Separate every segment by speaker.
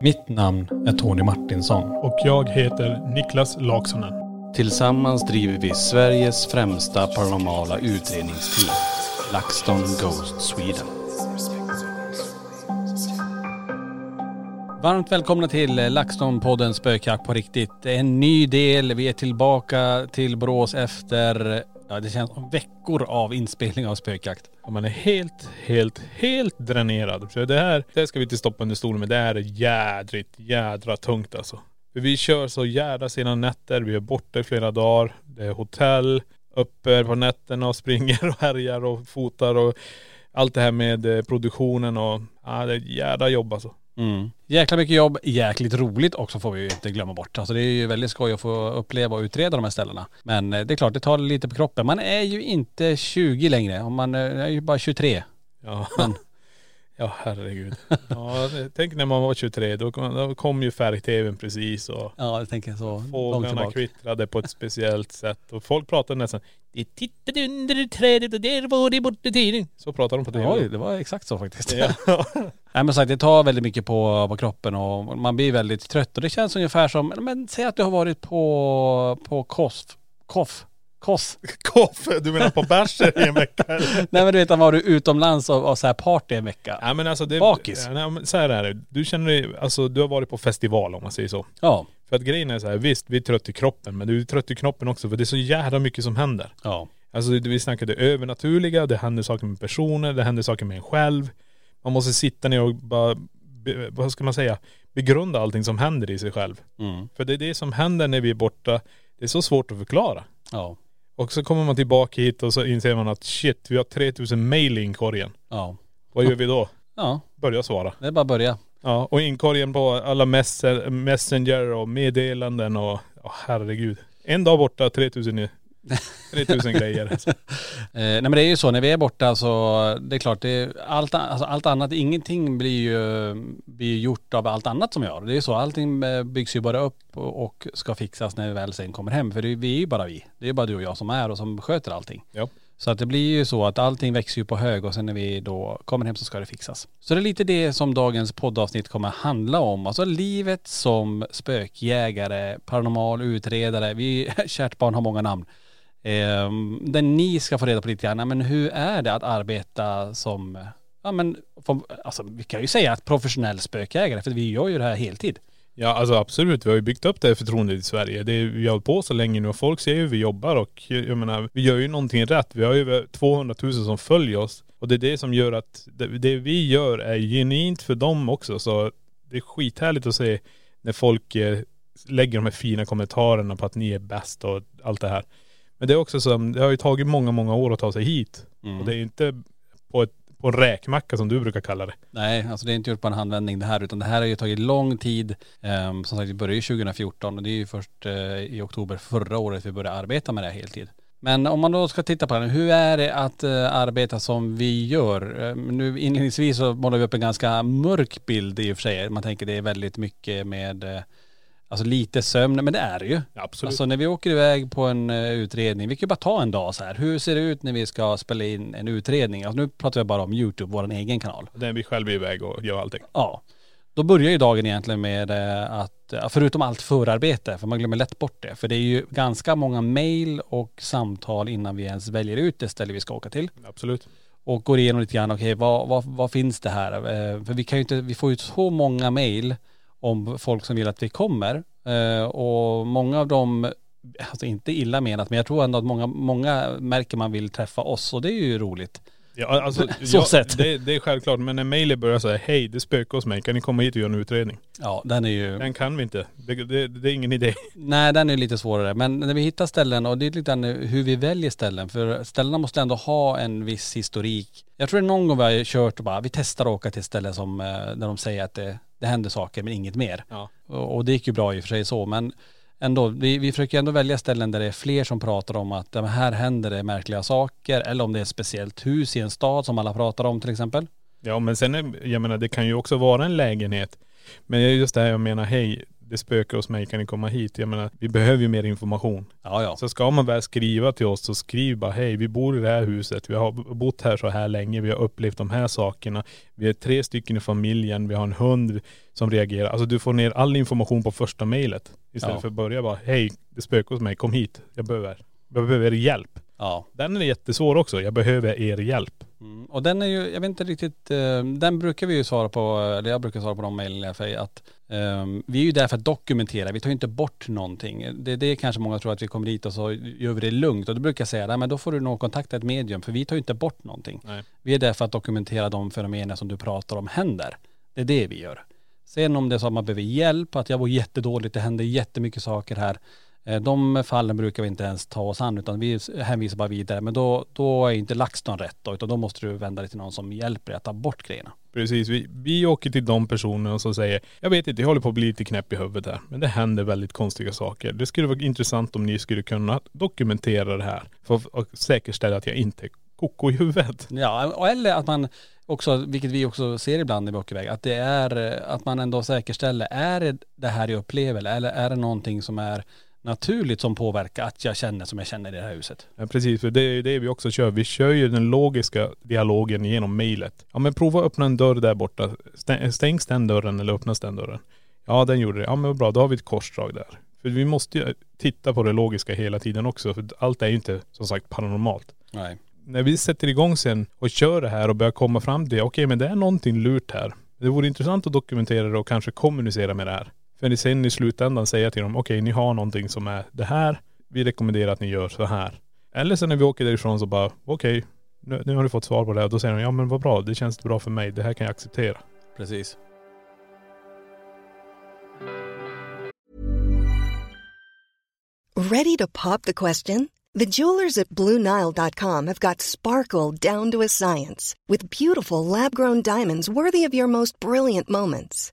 Speaker 1: Mitt namn är Tony Martinsson.
Speaker 2: Och jag heter Niklas Laksonen.
Speaker 1: Tillsammans driver vi Sveriges främsta paranormala utredningsteam. LaxTon Ghost Sweden. Varmt välkomna till LaxTon-podden Spökjakt på riktigt. Det är en ny del. Vi är tillbaka till Borås efter, ja det känns som veckor av inspelning av spökjakt.
Speaker 2: Och man är helt, helt, helt dränerad. För det här, det ska vi inte stoppa under stolen med. Det här är jädrigt, jädra tungt alltså. För vi kör så jädra sena nätter. Vi är borta i flera dagar. Det är hotell, uppe på nätterna och springer och härjar och fotar och allt det här med eh, produktionen och ja, det är ett jädra jobb alltså.
Speaker 1: Mm. Jäkla mycket jobb, jäkligt roligt också får vi ju inte glömma bort. Alltså det är ju väldigt skoj att få uppleva och utreda de här ställena. Men eh, det är klart, det tar lite på kroppen. Man är ju inte 20 längre, man eh, är ju bara 23.
Speaker 2: Ja.
Speaker 1: Men
Speaker 2: Ja herregud. Ja, tänk när man var 23, då kom, då kom ju färg-tvn precis och
Speaker 1: ja, jag tänker så långt
Speaker 2: fåglarna
Speaker 1: tillbaka.
Speaker 2: kvittrade på ett speciellt sätt och folk pratade nästan Det tittade under trädet och där var det borta tiden. Så pratar de på tv.
Speaker 1: Oj, det var exakt så faktiskt.
Speaker 2: Ja.
Speaker 1: Nej men sagt, det tar väldigt mycket på, på kroppen och man blir väldigt trött och det känns ungefär som, men säg att du har varit på, på KOF, KOF, KOS.
Speaker 2: Koffe, du menar på bärser i en vecka?
Speaker 1: Nej men du vet, var du utomlands och, och så här party en vecka.
Speaker 2: Ja men alltså det...
Speaker 1: Bakis.
Speaker 2: Nej, men så här är det. Du känner dig, alltså du har varit på festival om man säger så.
Speaker 1: Ja.
Speaker 2: För att grejen är så här, visst vi är trött i kroppen men du är trött i kroppen också för det är så jävla mycket som händer.
Speaker 1: Ja.
Speaker 2: Alltså vi snackar det övernaturliga, det händer saker med personer, det händer saker med en själv. Man måste sitta ner och bara, vad ska man säga, begrunda allting som händer i sig själv.
Speaker 1: Mm.
Speaker 2: För det är det som händer när vi är borta, det är så svårt att förklara.
Speaker 1: Ja.
Speaker 2: Och så kommer man tillbaka hit och så inser man att shit, vi har 3000 mail i inkorgen.
Speaker 1: Ja.
Speaker 2: Vad gör vi då?
Speaker 1: Ja.
Speaker 2: Börja svara.
Speaker 1: Det är bara att börja.
Speaker 2: Ja, och inkorgen på alla mess- messenger och meddelanden och, oh, herregud. En dag borta, 3000, i- 3000 grejer. Alltså.
Speaker 1: Eh, nej men det är ju så, när vi är borta så, det är klart, det är allt, alltså allt annat, ingenting blir ju, blir gjort av allt annat som vi gör. Det är ju så, allting eh, byggs ju bara upp och, och ska fixas när vi väl sen kommer hem. För det, vi är ju bara vi. Det är bara du och jag som är och som sköter allting.
Speaker 2: Ja.
Speaker 1: Så att det blir ju så att allting växer ju på hög och sen när vi då kommer hem så ska det fixas. Så det är lite det som dagens poddavsnitt kommer handla om. Alltså livet som spökjägare, paranormal utredare. Vi, kärt barn har många namn. Eh, där ni ska få reda på lite grann, men hur är det att arbeta som, ja men, för, alltså vi kan ju säga att professionell spökjägare, för vi gör ju det här heltid.
Speaker 2: Ja alltså absolut, vi har ju byggt upp det här förtroendet i Sverige. Det är, vi har hållit på så länge nu och folk ser ju hur vi jobbar och jag menar, vi gör ju någonting rätt. Vi har ju över 200 000 som följer oss. Och det är det som gör att det, det vi gör är genuint för dem också. Så det är skithärligt att se när folk eh, lägger de här fina kommentarerna på att ni är bäst och allt det här. Men det är också så, det har ju tagit många, många år att ta sig hit.
Speaker 1: Mm.
Speaker 2: Och det är inte på, ett, på en räkmacka som du brukar kalla det.
Speaker 1: Nej, alltså det är inte gjort på en handvändning det här utan det här har ju tagit lång tid. Um, som sagt, vi började ju 2014 och det är ju först uh, i oktober förra året vi började arbeta med det här heltid. Men om man då ska titta på det, hur är det att uh, arbeta som vi gör? Uh, nu inledningsvis så målar vi upp en ganska mörk bild i och för sig. Man tänker det är väldigt mycket med uh, Alltså lite sömn, men det är det ju.
Speaker 2: Absolut.
Speaker 1: Alltså när vi åker iväg på en uh, utredning, vi kan ju bara ta en dag så här. Hur ser det ut när vi ska spela in en utredning? Alltså nu pratar vi bara om YouTube, vår egen kanal.
Speaker 2: Den vi själva är iväg och gör allting.
Speaker 1: Ja. Då börjar ju dagen egentligen med eh, att, förutom allt förarbete, för man glömmer lätt bort det. För det är ju ganska många mail och samtal innan vi ens väljer ut det ställe vi ska åka till.
Speaker 2: Absolut.
Speaker 1: Och går igenom lite grann, okej vad, vad, vad finns det här? Eh, För vi kan ju inte, vi får ju så många mail om folk som vill att vi kommer. Eh, Och många av dem, alltså inte illa menat, men jag tror ändå att många, många märker man vill träffa oss och det är ju roligt.
Speaker 2: Ja, alltså,
Speaker 1: Så sett.
Speaker 2: Det, det är självklart, men när mejlet börjar säga hej det spökar hos mig, kan ni komma hit och göra en utredning?
Speaker 1: Ja, den är ju..
Speaker 2: Den kan vi inte. Det, det, det är ingen idé.
Speaker 1: Nej den är lite svårare. Men när vi hittar ställen och det är lite hur vi väljer ställen. För ställena måste ändå ha en viss historik. Jag tror det är någon gång vi har kört och bara, vi testar att åka till ett ställe som, eh, där de säger att det, det händer saker men inget mer.
Speaker 2: Ja.
Speaker 1: Och, och det gick ju bra i och för sig så men ändå, vi, vi försöker ändå välja ställen där det är fler som pratar om att ja, här händer det märkliga saker. Eller om det är ett speciellt hus i en stad som alla pratar om till exempel.
Speaker 2: Ja men sen, är, jag menar det kan ju också vara en lägenhet. Men just det här jag menar, hej det spökar hos mig, kan ni komma hit? Jag menar, vi behöver ju mer information.
Speaker 1: Ja ja.
Speaker 2: Så ska man väl skriva till oss så skriv bara hej, vi bor i det här huset, vi har bott här så här länge, vi har upplevt de här sakerna. Vi är tre stycken i familjen, vi har en hund som reagerar. Alltså du får ner all information på första mejlet. Istället
Speaker 1: Ja.
Speaker 2: för att börja bara, hej det spökar hos mig, kom hit, jag behöver, jag behöver hjälp.
Speaker 1: Ja.
Speaker 2: Den är jättesvår också, jag behöver er hjälp.
Speaker 1: Mm. Och den är ju, jag vet inte riktigt, eh, den brukar vi ju svara på, eller jag brukar svara på de mejlen alla fall, att eh, vi är ju där för att dokumentera, vi tar ju inte bort någonting. Det, det är kanske många tror att vi kommer dit och så gör vi det lugnt och då brukar jag säga, nej men då får du nog kontakta ett medium för vi tar ju inte bort någonting.
Speaker 2: Nej.
Speaker 1: Vi är där för att dokumentera de fenomenen som du pratar om händer. Det är det vi gör. Sen om det är så att man behöver hjälp, att jag mår jättedåligt, det händer jättemycket saker här. Eh, De fallen brukar vi inte ens ta oss an utan vi hänvisar bara vidare. Men då, då är inte LaxTon rätt då, utan då måste du vända dig till någon som hjälper dig att ta bort grejerna.
Speaker 2: Precis, vi, vi åker till de personerna som säger, jag vet inte, jag håller på att bli lite knäpp i huvudet här, men det händer väldigt konstiga saker. Det skulle vara intressant om ni skulle kunna dokumentera det här för att säkerställa att jag inte är koko i huvudet.
Speaker 1: Ja, eller att man också, vilket vi också ser ibland när vi åker iväg, att det är eh, att man ändå säkerställer, är det det här jag upplever eller är det någonting som är naturligt som påverkar att jag känner som jag känner i det här huset?
Speaker 2: Ja, precis, för det är ju det vi också kör. Vi kör ju den logiska dialogen genom mejlet. Ja men prova att öppna en dörr där borta. Stäng- Stängs den dörren eller öppnas den dörren? Ja den gjorde det. Ja men bra, då har vi ett korsdrag där. För vi måste ju titta på det logiska hela tiden också. För allt är ju inte som sagt paranormalt.
Speaker 1: Nej.
Speaker 2: när vi sätter igång sen och kör det här och börjar komma fram till, okej men det är någonting lurt här. Det vore intressant att dokumentera det och kanske kommunicera med det här. För sen i slutändan säga till dem, okej ni har någonting som är det här, vi rekommenderar att ni gör så här. Eller sen när vi åker därifrån så bara, okej, nu, nu har du fått svar på det här. Då säger de, ja men vad bra, det känns bra för mig, det här kan jag acceptera.
Speaker 1: Precis.
Speaker 3: Ready to pop the question? The jewelers at BlueNile.com have got sparkle down to a science with beautiful lab grown diamonds worthy of your most brilliant moments.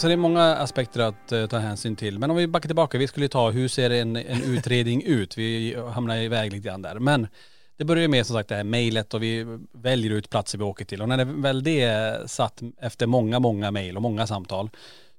Speaker 1: Så det är många aspekter att eh, ta hänsyn till. Men om vi backar tillbaka, vi skulle ju ta hur ser en, en utredning ut? Vi hamnar iväg lite grann där. Men det börjar ju med som sagt det här mejlet och vi väljer ut platser vi åker till. Och när det väl det är satt efter många, många mejl och många samtal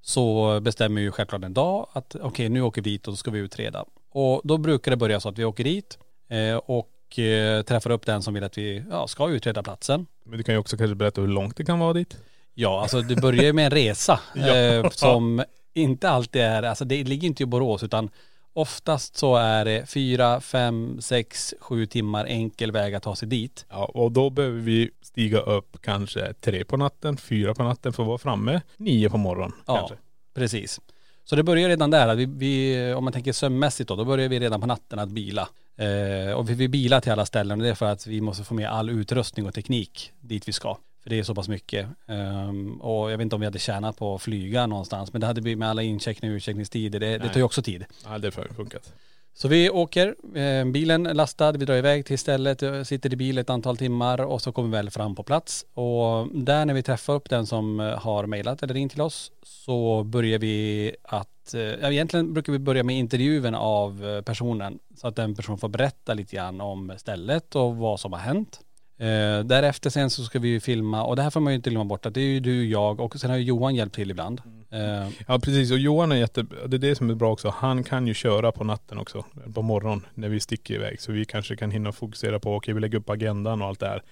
Speaker 1: så bestämmer ju självklart en dag att okej nu åker vi dit och då ska vi utreda. Och då brukar det börja så att vi åker dit eh, och eh, träffar upp den som vill att vi ja, ska utreda platsen.
Speaker 2: Men du kan ju också kanske berätta hur långt det kan vara dit.
Speaker 1: Ja, alltså det börjar ju med en resa eh, som inte alltid är, alltså det ligger inte i Borås utan oftast så är det fyra, fem, sex, sju timmar enkel väg att ta sig dit.
Speaker 2: Ja, och då behöver vi stiga upp kanske tre på natten, fyra på natten för att vara framme nio på morgonen
Speaker 1: Ja,
Speaker 2: kanske.
Speaker 1: precis. Så det börjar redan där, att vi, vi, om man tänker sömnmässigt då, då börjar vi redan på natten att bila. Eh, och vi, vi bilar till alla ställen och det är för att vi måste få med all utrustning och teknik dit vi ska. För det är så pass mycket. Ehm, och jag vet inte om vi hade tjänat på att flyga någonstans, men det hade vi med alla incheckningar och utcheckningstider, det, det tar ju också tid.
Speaker 2: Ja, det har funkat.
Speaker 1: Så vi åker, eh, bilen lastad, vi drar iväg till stället, eh, sitter i bil ett antal timmar och så kommer vi väl fram på plats. Och där när vi träffar upp den som eh, har mejlat eller ringt till oss så börjar vi att, eh, egentligen brukar vi börja med intervjun av eh, personen så att den personen får berätta lite grann om stället och vad som har hänt. Eh, därefter sen så ska vi ju filma, och det här får man ju inte glömma bort att det är ju du, jag och sen har ju Johan hjälpt till ibland. Eh,
Speaker 2: Ja precis och Johan är jätte, det är det som är bra också. Han kan ju köra på natten också. På morgonen när vi sticker iväg. Så vi kanske kan hinna fokusera på, okej vi lägger upp agendan och allt det här.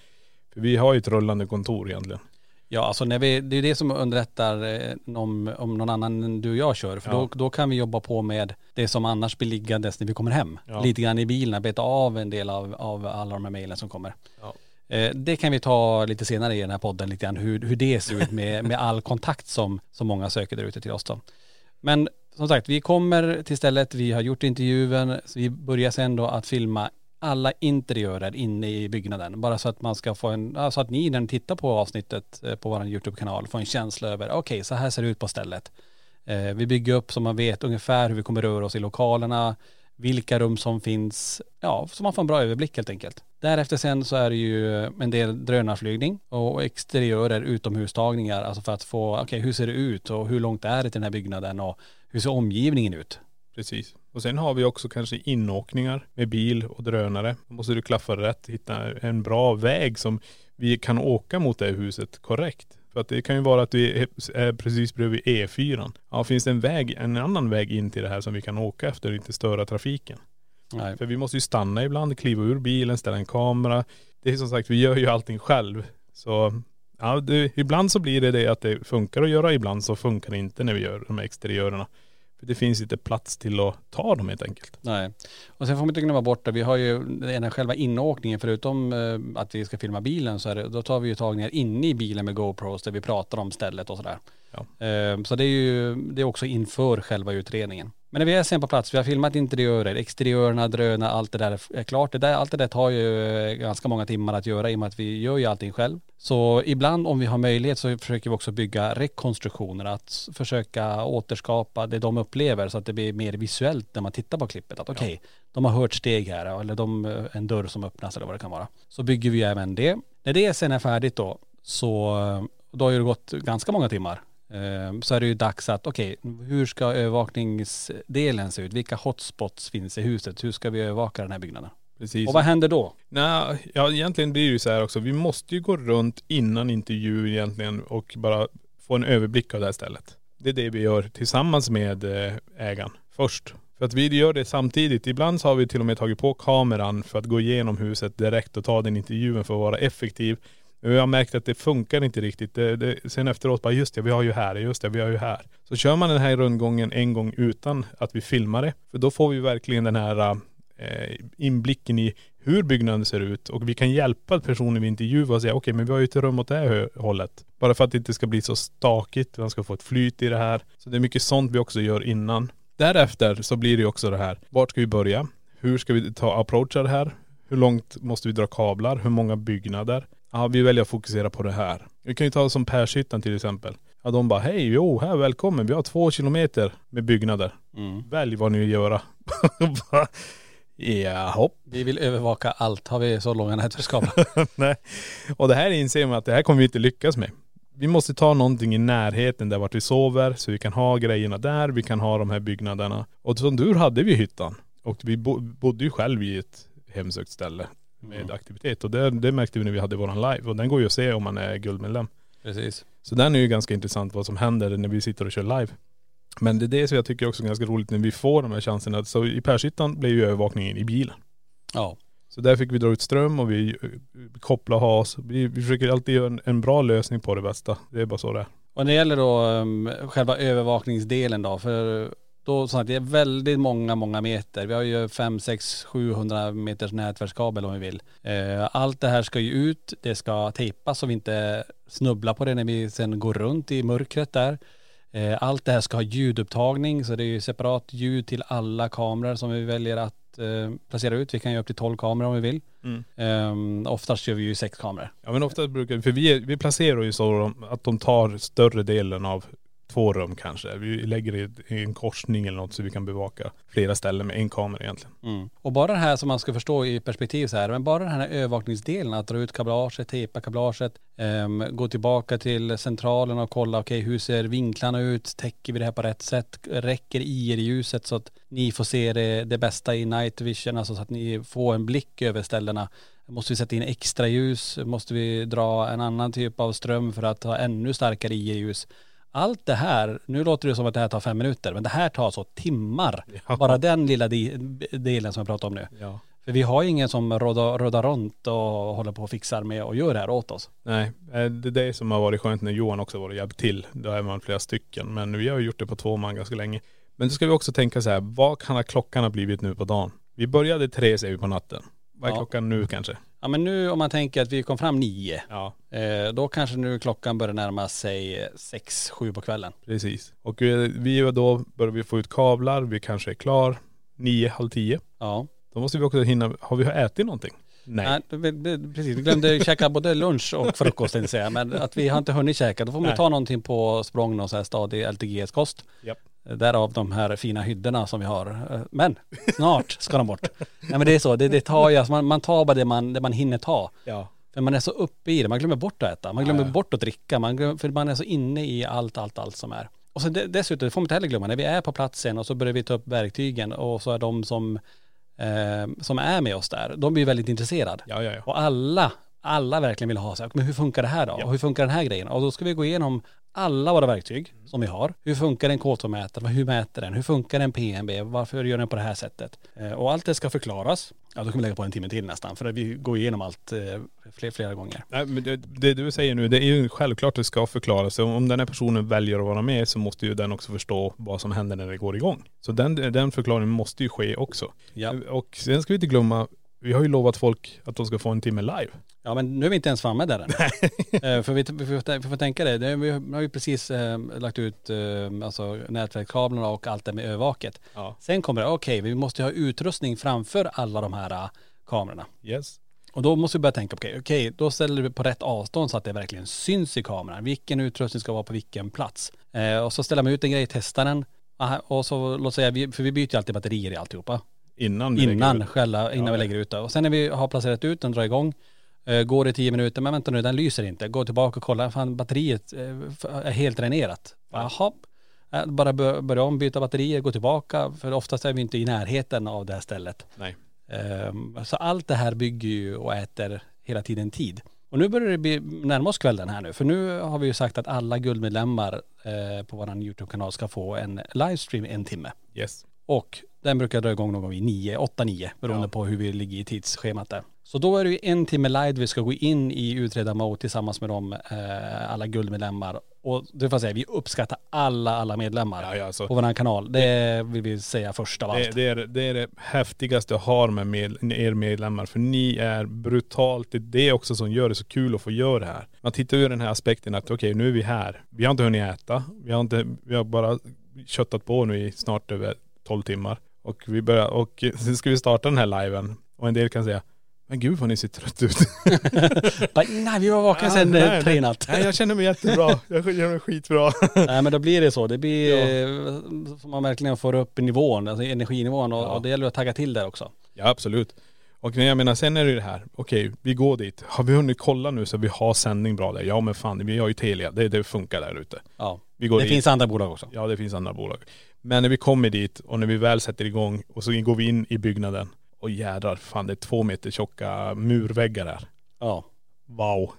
Speaker 2: För vi har ju ett rullande kontor egentligen.
Speaker 1: Ja, alltså när vi, det är det som underlättar eh, om, om någon annan än du och jag kör. För
Speaker 2: Ja.
Speaker 1: då, då kan vi jobba på med det som annars blir liggandes när vi kommer hem.
Speaker 2: Ja.
Speaker 1: Lite grann i bilen, beta av en del av, av alla de här mejlen som kommer.
Speaker 2: Ja.
Speaker 1: Eh, det kan vi ta lite senare i den här podden, lite grann hur, hur det ser ut med, med all kontakt som, som många söker där ute till oss då. Men som sagt, vi kommer till stället, vi har gjort intervjun, så vi börjar sen då att filma alla interiörer inne i byggnaden. Bara så att man ska få en, så att ni när ni tittar på avsnittet eh, på vår YouTube-kanal får en känsla över, okej så här ser det ut på stället. Eh, vi bygger upp så man vet ungefär hur vi kommer röra oss i lokalerna, vilka rum som finns, ja så man får en bra överblick helt enkelt. Därefter sen så är det ju en del drönarflygning och exteriörer, utomhustagningar, alltså för att få, okej hur ser det ut och hur långt är det till den här byggnaden och hur ser omgivningen ut?
Speaker 2: Precis. Och sen har vi också kanske inåkningar med bil och drönare. Då måste du klaffa rätt, hitta en bra väg som vi kan åka mot det huset korrekt. För att det kan ju vara att vi är precis bredvid E4. Ja, finns det en väg, en annan väg in till det här som vi kan åka efter och inte störa trafiken?
Speaker 1: Nej.
Speaker 2: För vi måste ju stanna ibland, kliva ur bilen, ställa en kamera. Det är som sagt, vi gör ju allting själv. Så ja, det, ibland så blir det det att det funkar att göra, ibland så funkar det inte när vi gör de här exteriörerna. För det finns inte plats till att ta dem helt enkelt.
Speaker 1: Nej. Och sen får man inte glömma bort det, vi har ju den själva inåkningen, förutom eh, att vi ska filma bilen så är det, då tar vi ju tagningar inne i bilen med GoPros där vi pratar om stället och sådär.
Speaker 2: Ja.
Speaker 1: Eh, så det är ju, det är också inför själva utredningen. Men när vi är sen på plats, vi har filmat interiörer, exteriörerna, drönare, allt det där är klart. Det där, allt det där tar ju eh, ganska många timmar att göra i och med att vi gör ju allting själv. Så ibland om vi har möjlighet så försöker vi också bygga rekonstruktioner, att försöka återskapa det de upplever så att det blir mer visuellt när man tittar på klippet. Att okej, de har hört steg här eller de, eh, en dörr som öppnas eller vad det kan vara. Så bygger vi även det. När det sen är färdigt då, så eh, då har ju det gått ganska många timmar. Eh, Så är det ju dags att, okej, hur ska övervakningsdelen se ut? Vilka hotspots finns i huset? Hur ska vi övervaka den här byggnaden?
Speaker 2: Precis.
Speaker 1: Och vad händer då?
Speaker 2: Nej, ja egentligen blir det ju så här också. Vi måste ju gå runt innan intervju egentligen och bara få en överblick av det här stället. Det är det vi gör tillsammans med eh, ägaren först. För att vi gör det samtidigt. Ibland så har vi till och med tagit på kameran för att gå igenom huset direkt och ta den intervjun för att vara effektiv. Men vi har märkt att det funkar inte riktigt. Det, det, sen efteråt bara, just det, vi har ju här, just det, vi har ju här. Så kör man den här rundgången en gång utan att vi filmar det, för då får vi verkligen den här eh, inblicken i hur byggnaden ser ut och vi kan hjälpa personen vi intervjuar och säga okej men vi har ju ett rum åt det här hållet. Bara för att det inte ska bli så stakigt, man ska få ett flyt i det här. Så det är mycket sånt vi också gör innan. Därefter så blir det ju också det här, vart ska vi börja? Hur ska vi ta approacha det här? Hur långt måste vi dra kablar? Hur många byggnader? Ja, vi väljer att fokusera på det här. Vi kan ju ta som Pershyttan till exempel. Ja, de bara, hej, jo, här, välkommen. Vi har två kilometer med byggnader. Välj vad ni vill göra. Jaha.
Speaker 1: Vi vill övervaka allt. Har vi så långa nätverkskablar?
Speaker 2: Nej. Och det här inser man att det här kommer vi inte lyckas med. vi måste ta någonting i närheten där vart vi sover så vi kan ha grejerna där, vi kan ha de här byggnaderna. Och som tur hade vi hyttan. Och vi bo, bodde ju själv i ett hemsökt ställe med aktivitet. Och det, det märkte vi när vi hade våran live. Och den går ju att se om man är guldmedlem.
Speaker 1: Precis.
Speaker 2: Så den är ju ganska intressant vad som händer när vi sitter och kör live. Men det är det som jag tycker också är ganska roligt när vi får de här chanserna. Så i Pershyttan blev ju övervakningen i bilen.
Speaker 1: Ja.
Speaker 2: Så där fick vi dra ut ström och vi eh, kopplade has. Vi, vi försöker alltid göra en, en bra lösning på det bästa. Det är bara så det är.
Speaker 1: Och när det gäller då um, själva övervakningsdelen då, för då så att det är väldigt många, många meter. Vi har ju 5, 6, 700 meters nätverkskabel om vi vill. Eh, allt det här ska ju ut, det ska tejpas så vi inte snubblar på det när vi sen går runt i mörkret där. Eh, allt det här ska ha ljudupptagning så det är ju separat ljud till alla kameror som vi väljer att eh, placera ut. Vi kan göra upp till 12 kameror om vi vill.
Speaker 2: Mm.
Speaker 1: Oftast kör vi ju sex kameror.
Speaker 2: Ja men ofta brukar vi, för vi, vi placerar ju så att de tar större delen av två rum kanske. Vi lägger det i- en korsning eller något så vi kan bevaka flera ställen med en kamera egentligen.
Speaker 1: Mm. Och bara det här som man ska förstå i perspektiv så här, men bara den här övervakningsdelen, att dra ut kablaget, tejpa kablaget, um, gå tillbaka till centralen och kolla, okej hur ser vinklarna ut, täcker vi det här på rätt sätt, räcker IR-ljuset så att ni får se det, det bästa i night vision, alltså så att ni får en blick över ställena. Måste vi sätta in extra ljus? Måste vi dra en annan typ av ström för att ha ännu starkare IR-ljus? Allt det här, nu låter det som att det här tar fem minuter, men det här tar så timmar.
Speaker 2: Ja.
Speaker 1: Bara den lilla de, delen som jag pratar om nu.
Speaker 2: Ja.
Speaker 1: För vi har ju ingen som rådar runt och håller på och fixar med och gör det här åt oss.
Speaker 2: Nej, eh, det är det som har varit skönt när Johan också varit hjälpt till. Då är man flera stycken. Men vi har ju gjort det på två man ganska länge. Men då ska vi också tänka så här, vad kan klockan ha blivit nu på dagen? Vi började tre säger vi på natten. Vad är
Speaker 1: Ja.
Speaker 2: klockan nu kanske?
Speaker 1: Ja men nu om man tänker att vi kom fram nio,
Speaker 2: Ja,
Speaker 1: eh, då kanske nu klockan börjar närma sig sex, sju på kvällen.
Speaker 2: precis. Och eh, vi då börjar vi få ut kablar, vi kanske är klar nio, halv tio.
Speaker 1: Ja.
Speaker 2: Då måste vi också hinna, har vi ätit någonting? Nej.
Speaker 1: Nej, vi- vi- precis. Vi glömde käka både lunch och frukost tänkte jag säga. Men att vi har inte hunnit käka. Då får man
Speaker 2: Nej.
Speaker 1: ta någonting på språng någon så här stadig LTGS-kost.
Speaker 2: Japp.
Speaker 1: Därav de här fina hyddorna som vi har. Men snart ska de bort. Nej men det är så, det, det tar ju, alltså man, man tar bara det man, det man hinner ta.
Speaker 2: Ja.
Speaker 1: För man är så uppe i det, man glömmer bort att äta, man glömmer
Speaker 2: Ja,
Speaker 1: bort att dricka, man glömmer, för man är så inne i allt, allt, allt som är. Och sen de- dessutom, det får man inte heller glömma, när vi är på platsen och så börjar vi ta upp verktygen och så är de som, eh, som är med oss där, de blir väldigt intresserade.
Speaker 2: Ja, ja, ja.
Speaker 1: Och alla, alla verkligen vill ha så här, men hur funkar det här då? Och hur funkar den här grejen? Och då ska vi gå igenom alla våra verktyg som vi har. Hur funkar en K2-mätare? Hur mäter den? Hur funkar en PNB? Varför gör den på det här sättet? Eh, Och allt det ska förklaras. Ja, då kan vi lägga på en timme till nästan, för vi går igenom allt eh, fler, flera gånger.
Speaker 2: Nej, men det, det du säger nu, det är ju självklart att det ska förklaras. Om den här personen väljer att vara med så måste ju den också förstå vad som händer när det går igång. Så den, den förklaringen måste ju ske också.
Speaker 1: Ja.
Speaker 2: Och sen ska vi inte glömma, vi har ju lovat folk att de ska få en timme live.
Speaker 1: Ja men nu är vi inte ens framme där än. Eh, för vi, vi, får, vi får tänka det, det vi har ju precis eh, lagt ut eh, alltså nätverkskablarna och allt det med övervaket.
Speaker 2: Ja.
Speaker 1: Sen kommer det, okej vi måste ha utrustning framför alla de här eh, kamerorna.
Speaker 2: Yes.
Speaker 1: Och då måste vi börja tänka, okej, okej, då ställer vi på rätt avstånd så att det verkligen syns i kameran. Vilken utrustning ska vara på vilken plats. Eh, och så ställer man ut en grej, testar den. Aha, och så låt säga, vi, för vi byter ju alltid batterier i alltihopa.
Speaker 2: Innan vi lägger
Speaker 1: Innan
Speaker 2: ut.
Speaker 1: själva, innan
Speaker 2: Ja,
Speaker 1: vi lägger ut det. Och sen när vi har placerat ut den, drar igång, eh, går det tio minuter, men vänta nu, den lyser inte. Gå tillbaka och kolla, fan batteriet eh, är helt dränerat. Jaha, Eh, bara bör- börja om, byta batterier, gå tillbaka, för oftast är vi inte i närheten av det här stället.
Speaker 2: Nej.
Speaker 1: Ehm, Så allt det här bygger ju och äter hela tiden tid. Och nu börjar det bli, närma oss kvällen här nu, för nu har vi ju sagt att alla guldmedlemmar på våran YouTube-kanal ska få en livestream en timme.
Speaker 2: Yes.
Speaker 1: Och den brukar dra igång någon gång vid 9, 8, 9 beroende
Speaker 2: Ja.
Speaker 1: på hur vi ligger i tidsschemat där. Så då är det ju en timme live vi ska gå in i utreda-mode tillsammans med de eh, alla guldmedlemmar. Och det får jag säga, vi uppskattar alla, alla medlemmar
Speaker 2: Ja, ja, alltså.
Speaker 1: på vår kanal. Det vill vi säga först av allt.
Speaker 2: Det, det, är, det är det häftigaste jag har med, med er medlemmar. För ni är brutalt, det är det också som gör det så kul att få göra det här. Man tittar ur den här aspekten att okej nu är vi här. Vi har inte hunnit äta. Vi har, inte, vi har bara köttat på nu i snart över 12 timmar. Och vi börjar, och sen ska vi starta den här liven. Och en del kan säga, men gud vad ni ser trött ut.
Speaker 1: Nej, vi var vakna sen
Speaker 2: nej,
Speaker 1: eh, tre natt.
Speaker 2: Nej jag känner mig jättebra. Jag känner mig skitbra.
Speaker 1: Nej men då blir det så. Det blir eh, så man verkligen får upp nivån, alltså energinivån och,
Speaker 2: Ja.
Speaker 1: och det gäller att tagga till där också.
Speaker 2: Ja absolut. Och jag menar sen är det ju det här, okej vi går dit. Har vi hunnit kolla nu så vi har sändning bra där? Ja men fan vi har ju Telia, det, det funkar där ute.
Speaker 1: Ja.
Speaker 2: Vi går
Speaker 1: Det
Speaker 2: dit.
Speaker 1: finns andra bolag också.
Speaker 2: Ja det finns andra bolag. Men när vi kommer dit och när vi väl sätter igång och så går vi in i byggnaden. Och jädrar, fan det är två meter tjocka murväggar där.
Speaker 1: Ja.
Speaker 2: Wow.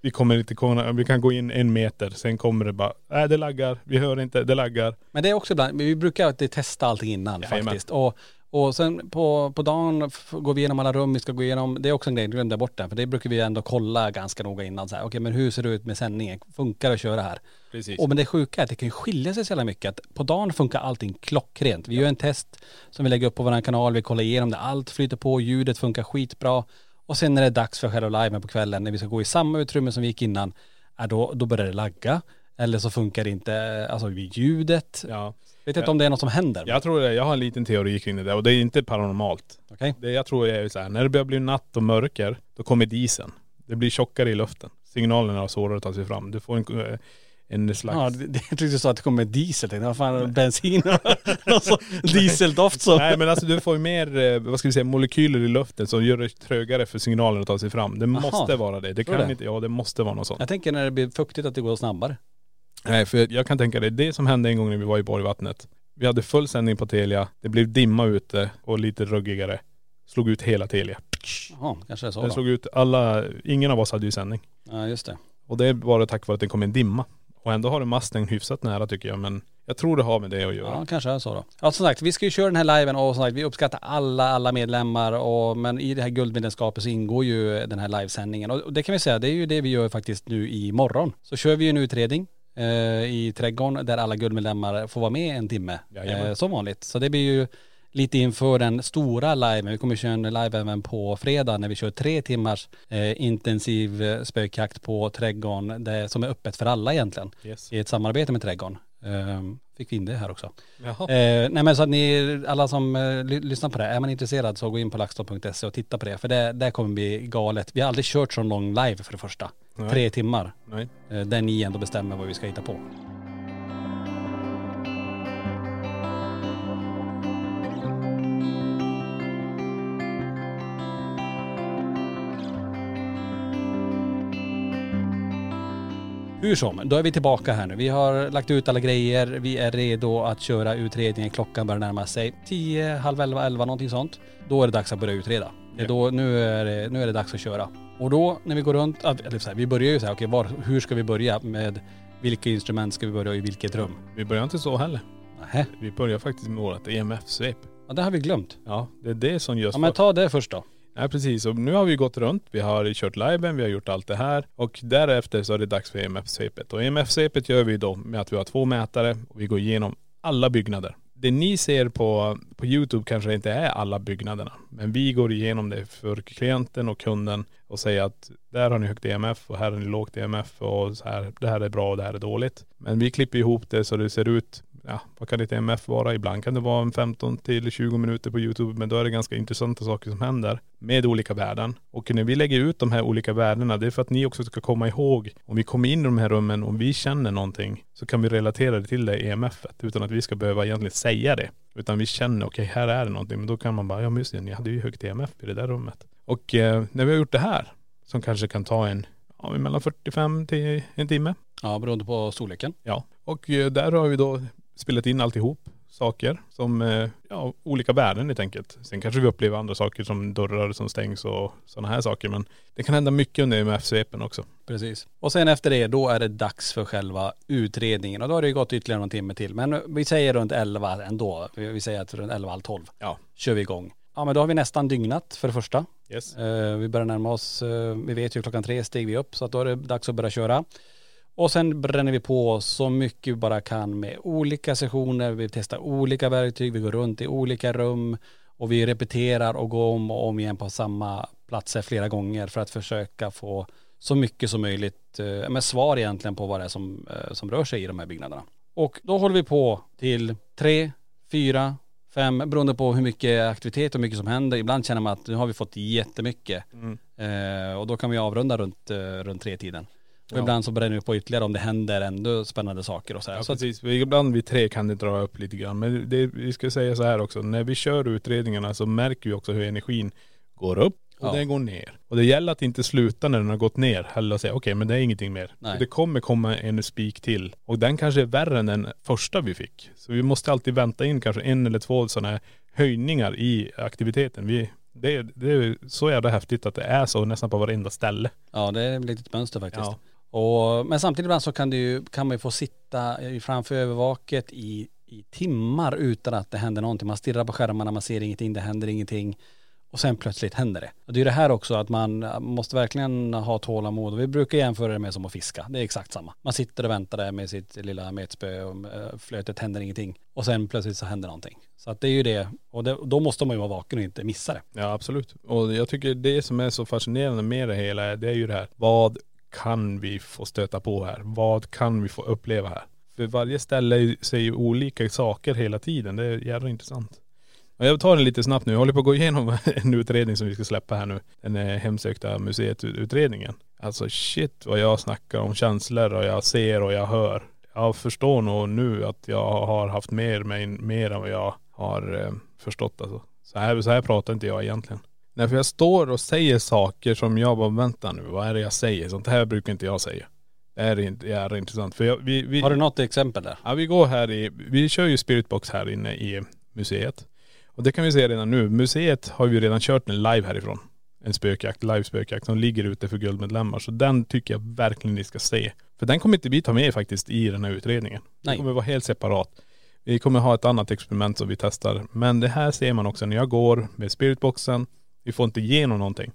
Speaker 2: Vi kommer inte kunna, vi kan gå in en meter, sen kommer det bara, nej det laggar, vi hör inte, det laggar.
Speaker 1: Men det är också ibland, vi brukar alltid testa allting innan
Speaker 2: Jajamän.
Speaker 1: faktiskt. Och, och sen på, på dagen går vi igenom alla rum vi ska gå igenom. Det är också en grej, glömde jag bort det. För det brukar vi ändå kolla ganska noga innan. Så här, Okej men hur ser det ut med sändningen? Funkar det att köra här?
Speaker 2: Precis.
Speaker 1: Och men det sjuka är att det kan skilja sig så jävla mycket. Att på dagen funkar allting klockrent. Vi gör en test som vi lägger upp på vår kanal, vi kollar igenom det. Allt flyter på, ljudet funkar skitbra. Och sen när det är dags för själva liven på kvällen, när vi ska gå i samma utrymme som vi gick innan, ja, då, då börjar det lagga. Eller så funkar det inte, alltså ljudet.
Speaker 2: Ja.
Speaker 1: Vet inte om det är något som händer.
Speaker 2: Jag tror det, jag har en liten teori kring det där och det är inte paranormalt.
Speaker 1: Okej?
Speaker 2: Det jag tror är så här, när det börjar bli natt och mörker, då kommer dieseln. Det blir tjockare i luften. Signalerna har svårare att ta sig fram. Du får en, eh, en slags..
Speaker 1: Ja, det, det, jag tyckte så att det kommer diesel. Jag tänkte, vad fan, bensin alltså, dieseldoft så.
Speaker 2: Nej men alltså du får ju mer, eh, vad ska vi säga, molekyler i luften som gör det trögare för signalen att ta sig fram. Det måste vara det. Det
Speaker 1: Tror
Speaker 2: kan
Speaker 1: det?
Speaker 2: inte, ja det måste vara något sånt.
Speaker 1: Jag tänker när det blir fuktigt att det går snabbare.
Speaker 2: Nej för jag kan tänka det, det som hände en gång när vi var i Borgvattnet. Vi hade full sändning på Telia, det blev dimma ute och lite ruggigare. Slog ut hela Telia.
Speaker 1: Jaha, kanske det är så
Speaker 2: Den
Speaker 1: då.
Speaker 2: slog ut alla, ingen av oss hade ju sändning.
Speaker 1: Ja just det.
Speaker 2: Och det var tack vare att det kom en dimma. Och ändå har du masten hyfsat nära tycker jag men jag tror det har med det att göra.
Speaker 1: Ja, kanske är så då. Ja, som sagt, vi ska ju köra den här liven och som sagt, vi uppskattar alla, alla medlemmar och men i det här guldmedlemskapet så ingår ju den här livesändningen och det kan vi säga, det är ju det vi gör faktiskt nu imorgon. Så kör vi en utredning i trädgården där alla guldmedlemmar får vara med en timme.
Speaker 2: Jajamän.
Speaker 1: Eh, som vanligt. Så det blir ju lite inför den stora liven. Vi kommer köra en live även på fredag när vi kör tre timmars eh, intensiv eh, spökjakt på trädgården det, som är öppet för alla egentligen.
Speaker 2: Yes.
Speaker 1: I ett samarbete med trädgården. Eh, fick vi in det här också. Eh, nej men så att ni, alla som eh, ly- lyssnar på det, är man intresserad så gå in på laxton.se och titta på det. För det, det kommer bli galet. Vi har aldrig kört så lång live för det första.
Speaker 2: Nej.
Speaker 1: Tre timmar.
Speaker 2: Nej.
Speaker 1: Eh, där ni ändå bestämmer vad vi ska hitta på. Hur som, då är vi tillbaka här nu. Vi har lagt ut alla grejer. Vi är redo att köra utredningen. Klockan börjar närma sig 10, halv 11, 11 någonting sånt. Då är det dags att börja utreda. Det är då, nu, är det, nu är det dags att köra. Och då när vi går runt, eller så här, vi börjar ju så här, okej var, hur ska vi börja med vilka instrument ska vi börja i vilket rum?
Speaker 2: Vi börjar inte så heller.
Speaker 1: Nähä,
Speaker 2: Vi börjar faktiskt med vårt EMF-svep.
Speaker 1: ja det har vi glömt.
Speaker 2: Ja, det är det som görs
Speaker 1: Ja men ta det först då.
Speaker 2: Nej precis, och nu har vi gått runt, vi har kört liven, vi har gjort allt det här och därefter så är det dags för EMF-svepet. Och EMF-svepet gör vi då med att vi har två mätare och vi går igenom alla byggnader. Det ni ser på, på YouTube kanske inte är alla byggnaderna. Men vi går igenom det för klienten och kunden och säger att där har ni högt EMF och här har ni lågt EMF och så här, det här är bra och det här är dåligt. Men vi klipper ihop det så det ser ut, ja vad kan ditt EMF vara? Ibland kan det vara en 15 till 20 minuter på YouTube men då är det ganska intressanta saker som händer med olika värden. Och när vi lägger ut de här olika värdena det är för att ni också ska komma ihåg om vi kommer in i de här rummen och vi känner någonting så kan vi relatera det till det EMF-et utan att vi ska behöva egentligen säga det. Utan vi känner okej här är det någonting men då kan man bara ja men just det, ni hade ju högt EMF i det där rummet. Och eh, när vi har gjort det här som kanske kan ta en ja, mellan 45 till en timme
Speaker 1: Ja beroende på storleken.
Speaker 2: Ja, och eh, där har vi då spelat in alltihop saker som, eh, ja, olika värden helt enkelt. Sen kanske vi upplever andra saker som dörrar som stängs och sådana här saker. Men det kan hända mycket under MF-svepen också.
Speaker 1: Precis. Och sen efter det, då är det dags för själva utredningen. Och då har det ju gått ytterligare någon timme till. Men vi säger runt 11 ändå. Vi säger att runt 11, halv 12
Speaker 2: Ja.
Speaker 1: kör vi igång. Ja men då har vi nästan dygnat för det första.
Speaker 2: Yes.
Speaker 1: Eh, vi börjar närma oss, eh, vi vet ju klockan tre steg vi upp så att då är det dags att börja köra. Och sen bränner vi på så mycket vi bara kan med olika sessioner, vi testar olika verktyg, vi går runt i olika rum och vi repeterar och går om och om igen på samma platser flera gånger för att försöka få så mycket som möjligt eh, med svar egentligen på vad det är som, eh, som rör sig i de här byggnaderna. Och då håller vi på till tre, fyra, fem, beroende på hur mycket aktivitet och mycket som händer. Ibland känner man att nu har vi fått jättemycket. Eh, och då kan vi avrunda runt, eh, runt tre tiden. Och
Speaker 2: Ja.
Speaker 1: ibland så bränner vi på ytterligare om det händer ändå spännande saker och så här.
Speaker 2: Ja,
Speaker 1: så att,
Speaker 2: precis. Ibland vid tre kan det dra upp lite grann. Men det, vi ska säga så här också. När vi kör utredningarna så märker vi också hur energin går upp och
Speaker 1: Ja.
Speaker 2: den går ner. Och det gäller att inte sluta när den har gått ner heller och säga okej men det är ingenting mer. Det kommer komma en spik till. Och den kanske är värre än den första vi fick. Så vi måste alltid vänta in kanske en eller två sådana här höjningar i aktiviteten. Vi, det, är- det är så jävla häftigt att det är så nästan på varenda ställe.
Speaker 1: Ja det är ett mönster faktiskt.
Speaker 2: Ja.
Speaker 1: Och, men samtidigt ibland så kan, det ju, kan man ju få sitta framför övervaket i, i timmar utan att det händer någonting. Man stirrar på skärmarna, man ser ingenting, det händer ingenting. Och sen plötsligt händer det. Och det är det här också att man äh, måste verkligen ha tålamod. Och vi brukar jämföra det med som att fiska. Det är exakt samma. Man sitter och väntar där med sitt lilla metspö och äh, flötet händer ingenting. Och sen plötsligt så händer någonting. Så att det är ju det. Och det, då måste man ju vara vaken och inte missa det.
Speaker 2: Ja absolut. Och jag tycker det som är så fascinerande med det hela är, det är ju det här. Vad kan vi få stöta på här? Vad kan vi få uppleva här? För varje ställe ju- säger olika saker hela tiden. Det är jävla intressant. Jag tar den lite snabbt nu. Jag håller på att gå igenom en utredning som vi ska släppa här nu. Den eh, hemsökta museet-utredningen. Alltså shit vad jag snackar om känslor och jag ser och jag hör. Jag förstår nog nu att jag har haft mer, mig, mer än vad jag har eh, förstått alltså. Så här, så här pratar inte jag egentligen. Nej för jag står och säger saker som jag bara, vänta nu, vad är det jag säger? Sånt här brukar inte jag säga. Det här är inte, jävla intressant. För jag, vi, vi,
Speaker 1: Har du något exempel där?
Speaker 2: Ja vi går här i, vi kör ju spiritbox här inne i museet. Och det kan vi säga redan nu, museet har ju redan kört en live härifrån. En spökjakt, live spökjakt som ligger ute för guldmedlemmar. Så den tycker jag verkligen ni ska se. För den kommer inte vi ta med faktiskt i den här utredningen.
Speaker 1: Nej.
Speaker 2: Det kommer vara helt separat. Vi kommer ha ett annat experiment som vi testar. Men det här ser man också när jag går med spiritboxen. Vi får inte igenom någonting.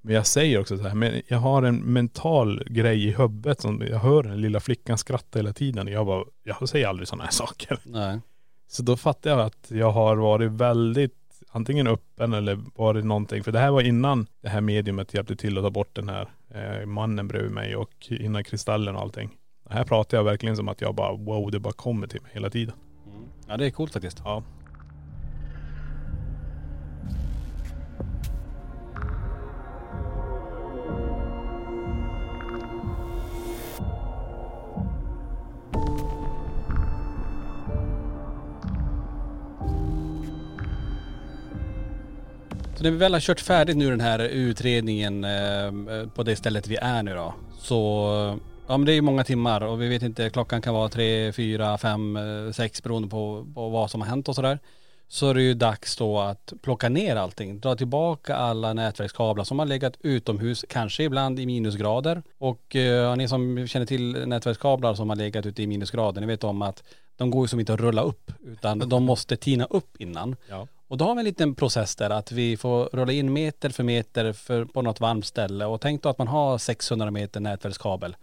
Speaker 2: Men jag säger också så här, men jag har en mental grej i huvudet som jag hör den lilla flickan skratta hela tiden. Jag bara, jag säger aldrig sådana här saker.
Speaker 1: Nej.
Speaker 2: Så då fattar jag att jag har varit väldigt antingen öppen eller varit någonting. För det här var innan det här mediumet hjälpte till att ta bort den här eh, mannen bredvid mig och innan kristallen och allting. Det här pratar jag verkligen som att jag bara wow, det bara kommer till mig hela tiden.
Speaker 1: Ja det är coolt faktiskt.
Speaker 2: Ja.
Speaker 1: Så när vi väl har kört färdigt nu den här utredningen eh, på det stället vi är nu då. Så, ja men det är ju många timmar och vi vet inte, klockan kan vara tre, fyra, fem, eh, sex beroende på, på vad som har hänt och sådär. Så är det ju dags då att plocka ner allting, dra tillbaka alla nätverkskablar som har legat utomhus, kanske ibland i minusgrader. Och eh, ni som känner till nätverkskablar som har legat ute i minusgrader, ni vet om att de går ju som inte att rulla upp utan de måste tina upp innan.
Speaker 2: Ja.
Speaker 1: Och då har vi en liten process där att vi får rulla in meter för meter för, på något varmt ställe och tänk då att man har 600 meter nätverkskabel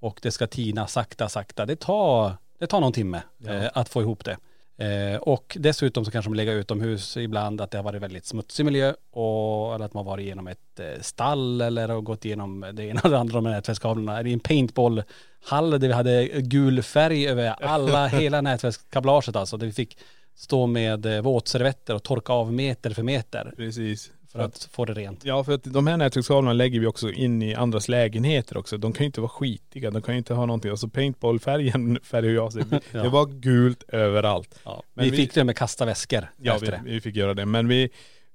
Speaker 1: och det ska tina sakta sakta. Det tar, det tar någon timme eh, att få ihop det. Eh, och dessutom så kanske de lägger utomhus ibland att det har varit väldigt smutsig miljö och eller att man varit igenom ett eh, stall eller har gått igenom det ena eller andra med nätverkskablarna. Det är en paintballhall där vi hade gul färg över alla, hela nätverkskablaget alltså. Där vi fick stå med eh, våtservetter och torka av meter för meter
Speaker 2: Precis.
Speaker 1: för att få det rent.
Speaker 2: Ja för att de här nätverkskablarna lägger vi också in i andras lägenheter också. De kan ju inte vara skitiga, de kan ju inte ha någonting. Alltså paintballfärgen färgar ju av sig.
Speaker 1: Ja.
Speaker 2: Det var gult överallt.
Speaker 1: Ja.
Speaker 2: Men
Speaker 1: vi,
Speaker 2: vi-
Speaker 1: fick och med kasta väskor
Speaker 2: Ja
Speaker 1: efter
Speaker 2: vi,
Speaker 1: det.
Speaker 2: vi fick göra det. Men vi,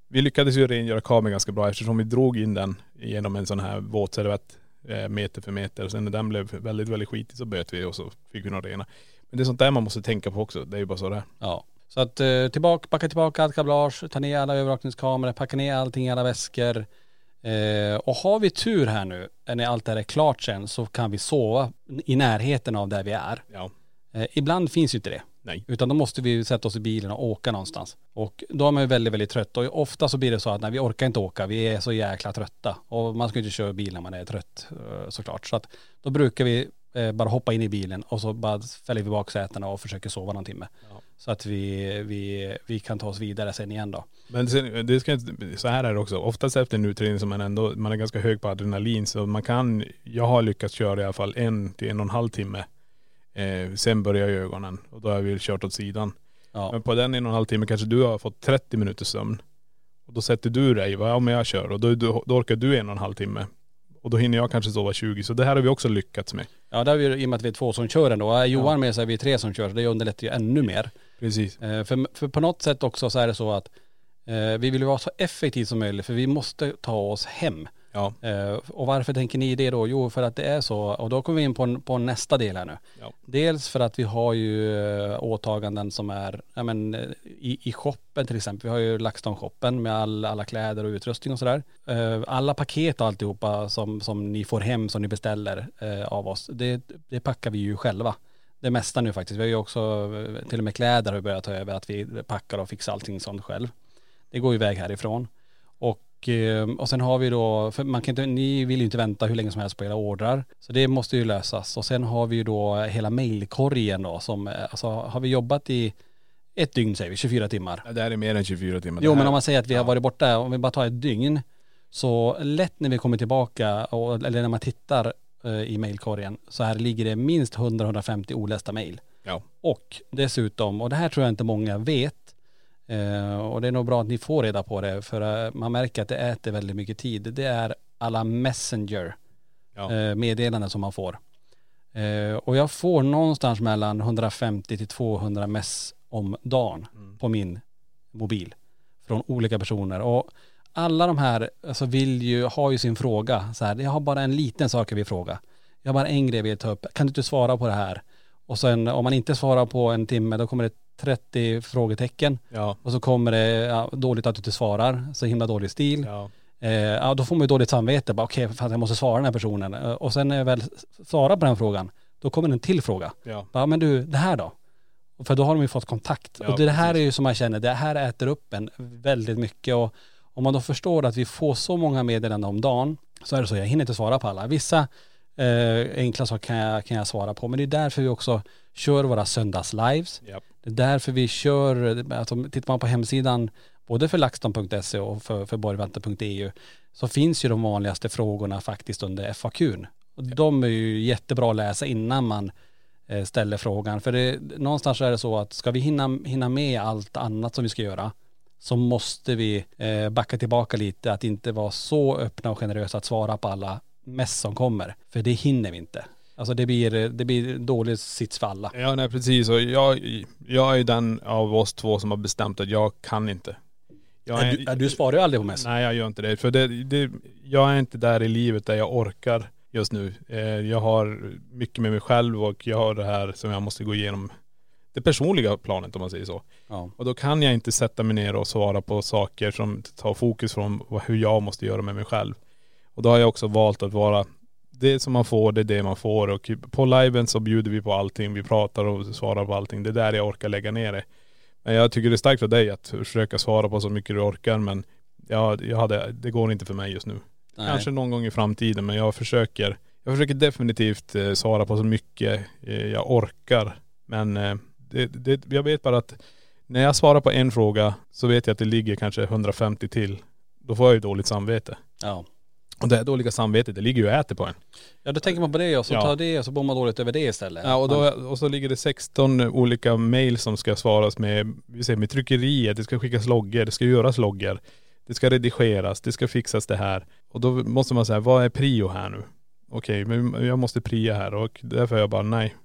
Speaker 2: vi lyckades ju rengöra kabeln ganska bra eftersom vi drog in den genom en sån här våtservett eh, meter för meter. Sen när den blev väldigt, väldigt skitig så böt vi och så fick vi nog rena. Men det är sånt där man måste tänka på också. Det är ju bara så det.
Speaker 1: Ja. Så att eh, tillbaka, backa tillbaka allt kablage, ta ner alla övervakningskameror, packa ner allting i alla väskor. Eh, och har vi tur här nu, när allt det här är klart sen, så kan vi sova i närheten av där vi är.
Speaker 2: Ja.
Speaker 1: Eh, ibland finns ju inte det.
Speaker 2: Nej.
Speaker 1: Utan då måste vi sätta oss i bilen och åka någonstans. Och då är man ju väldigt, väldigt trött. Och ofta så blir det så att nej, vi orkar inte åka, vi är så jäkla trötta. Och man ska ju inte köra bil när man är trött eh, såklart. Så att då brukar vi eh, bara hoppa in i bilen och så bara fäller vi baksätena och försöker sova någon timme. Så att vi, vi, vi kan ta oss vidare sen igen då.
Speaker 2: Men sen, det ska, så här är det också. Oftast efter en utredning som man ändå, man är ganska hög på adrenalin så man kan, jag har lyckats köra i alla fall en till en och en halv timme. Eh, sen börjar ögonen och då har vi kört åt sidan.
Speaker 1: Ja.
Speaker 2: Men på den en och en halv timme kanske du har fått 30 minuters sömn. Och då sätter du dig, va, ja men jag kör och då, då, då orkar du en och en halv timme. Och då hinner jag kanske sova 20. Så det här har vi också lyckats med.
Speaker 1: Ja, där är vi, i och med att vi är två som kör ändå. Är Johan med så är vi tre som kör, så det underlättar ju ännu mer.
Speaker 2: Precis.
Speaker 1: Eh, för, för på något sätt också så är det så att Eh, vi vill vara så effektivt som möjligt för vi måste ta oss hem.
Speaker 2: Ja.
Speaker 1: Eh, och varför tänker ni det då? Jo, för att det är så. Och då kommer vi in på, på nästa del här nu.
Speaker 2: Ja.
Speaker 1: Dels för att vi har ju åtaganden som är, ja men i, i shoppen till exempel. Vi har ju LaxTon-shoppen med all, alla kläder och utrustning och sådär. Alla paket och alltihopa som, som ni får hem, som ni beställer av oss, det, det packar vi ju själva. Det mesta nu faktiskt. Vi har ju också, till och med kläder har börjat ta över, att vi packar och fixar allting sånt själv. Det går ju iväg härifrån. Och, eh, och sen har vi då, för man kan inte, ni vill ju inte vänta hur länge som helst på era ordrar. Så det måste ju lösas. Och sen har vi ju då hela mailkorgen då som, eh, alltså har vi jobbat i ett dygn säger vi, 24 timmar.
Speaker 2: Ja, Det här är mer än 24 timmar.
Speaker 1: Jo men om man säger att vi har varit borta, om vi bara tar ett dygn, så lätt när vi kommer tillbaka, och, eller när man tittar i mailkorgen, så här ligger det minst 100-150 olästa mail.
Speaker 2: Ja.
Speaker 1: Och dessutom, och det här tror jag inte många vet, eh, och det är nog bra att ni får reda på det, för eh, man märker att det äter väldigt mycket tid. Det är alla messenger
Speaker 2: Ja.
Speaker 1: eh, meddelanden som man får. Eh, och jag får någonstans mellan 150 till 200 mess om dagen på min mobil från olika personer. Och alla de här alltså vill ju, har ju sin fråga så här, jag har bara en liten sak jag vill fråga. Jag har bara en grej jag vill ta upp, kan du inte svara på det här? Och sen om man inte svarar på en timme då kommer det 30 frågetecken
Speaker 2: Ja.
Speaker 1: och så kommer det ja, dåligt att du inte svarar, så himla dålig stil.
Speaker 2: Ja.
Speaker 1: Eh, ja då får man ju dåligt samvete, bara okej att jag måste svara den här personen. Eh, och sen när jag väl svarar på den frågan, då kommer en till fråga.
Speaker 2: Ja.
Speaker 1: Ja men du, det här då? För då har de ju fått kontakt. Och det här
Speaker 2: precis.
Speaker 1: är ju som man känner, det här äter upp en väldigt mycket. Och om man då förstår att vi får så många meddelanden om dagen, så är det så, jag hinner inte svara på alla. Vissa eh, enkla saker kan jag, kan jag svara på, men det är därför vi också kör våra söndagslives.
Speaker 2: Ja.
Speaker 1: Det är därför vi kör, alltså tittar man på hemsidan, både för laxton.se och för, för borgvante.eu, så finns ju de vanligaste frågorna faktiskt under FAQn. Och de är ju jättebra att läsa innan man eh, ställer frågan. För det, någonstans är det så att ska vi hinna, hinna med allt annat som vi ska göra så måste vi eh, backa tillbaka lite, att inte vara så öppna och generösa att svara på alla mess som kommer. För det hinner vi inte. Alltså det blir, det blir dålig sits för alla.
Speaker 2: Ja nej precis och jag, jag är den av oss två som har bestämt att jag kan inte. Jag
Speaker 1: Du, ja, du svarar ju aldrig på mess.
Speaker 2: Nej jag gör inte det. För det, det, jag är inte där i livet där jag orkar just nu. Eh, Jag har mycket med mig själv och jag har det här som jag måste gå igenom. Det personliga planet om man säger så.
Speaker 1: Ja.
Speaker 2: Och då kan jag inte sätta mig ner och svara på saker som tar fokus från hur jag måste göra med mig själv. Och då har jag också valt att vara det som man får, det är det man får. Och på liven så bjuder vi på allting. Vi pratar och svarar på allting. Det är där jag orkar lägga ner det. Men jag tycker det är starkt av dig att försöka svara på så mycket du orkar. Men jag, jag hade, det går inte för mig just nu.
Speaker 1: Nej.
Speaker 2: Kanske någon gång i framtiden men jag försöker, jag försöker definitivt eh, svara på så mycket eh, jag orkar. Men eh, det, det, jag vet bara att när jag svarar på en fråga så vet jag att det ligger kanske 150 till. Då får jag ju dåligt samvete.
Speaker 1: Ja.
Speaker 2: Och det här dåliga samvetet det ligger ju och äter på en.
Speaker 1: Ja då tänker man på det och så
Speaker 2: Ja.
Speaker 1: tar det och så bor man dåligt över det istället.
Speaker 2: Ja och, då, och så ligger det 16 olika mail som ska svaras med, vi säger med tryckeriet, det ska skickas loggor, det ska göras loggor. Det ska redigeras, det ska fixas det här. Och då måste man säga, vad är prio här nu? Okej, men jag måste pria här och därför är jag bara nej.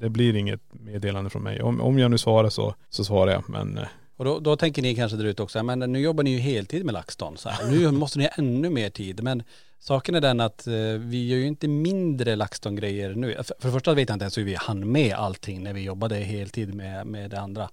Speaker 2: Det blir inget meddelande från mig. Om, om jag nu svarar så, så svarar jag. Men eh,
Speaker 1: Och då, då tänker ni kanske där ute också, men nu jobbar ni ju heltid med LaxTon så här. Nu måste ni ha ännu mer tid. Men saken är den att eh, vi gör ju inte mindre LaxTon-grejer nu. För, för det första vet jag inte ens hur vi hann med allting när vi jobbade heltid med, med det andra.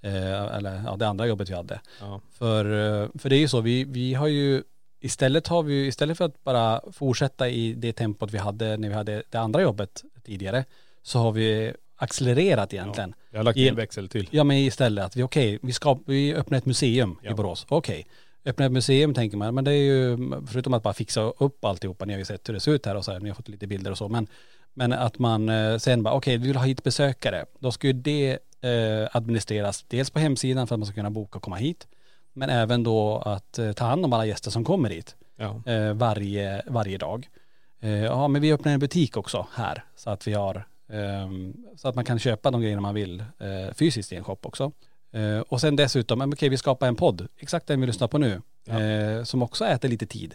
Speaker 1: Eh, eller ja, det andra jobbet vi hade.
Speaker 2: ja.
Speaker 1: För, eh, för det är ju så, vi, vi har ju istället har vi istället för att bara fortsätta i det tempot vi hade när vi hade det andra jobbet tidigare, så har vi accelererat egentligen.
Speaker 2: Jag har lagt
Speaker 1: I-
Speaker 2: en växel till.
Speaker 1: Ja men istället att vi, okej, vi, ska, vi öppnar ett museum
Speaker 2: Ja.
Speaker 1: i Borås. Okej, öppna ett museum tänker man, men det är ju, förutom att bara fixa upp alltihopa, ni har ju sett hur det ser ut här och så här, ni har fått lite bilder och så, men, men att man eh, sen bara, okej, vi vill ha hit besökare, då ska ju det eh, administreras dels på hemsidan för att man ska kunna boka och komma hit, men även då att eh, ta hand om alla gäster som kommer hit
Speaker 2: Ja.
Speaker 1: eh, varje, varje dag. Eh, ja men vi öppnar en butik också här så att vi har så att man kan köpa de grejerna man vill eh, fysiskt i en shop också. Eh, och sen dessutom, okej vi skapar en podd, exakt den vi lyssnar på nu,
Speaker 2: Ja.
Speaker 1: eh, som också äter lite tid.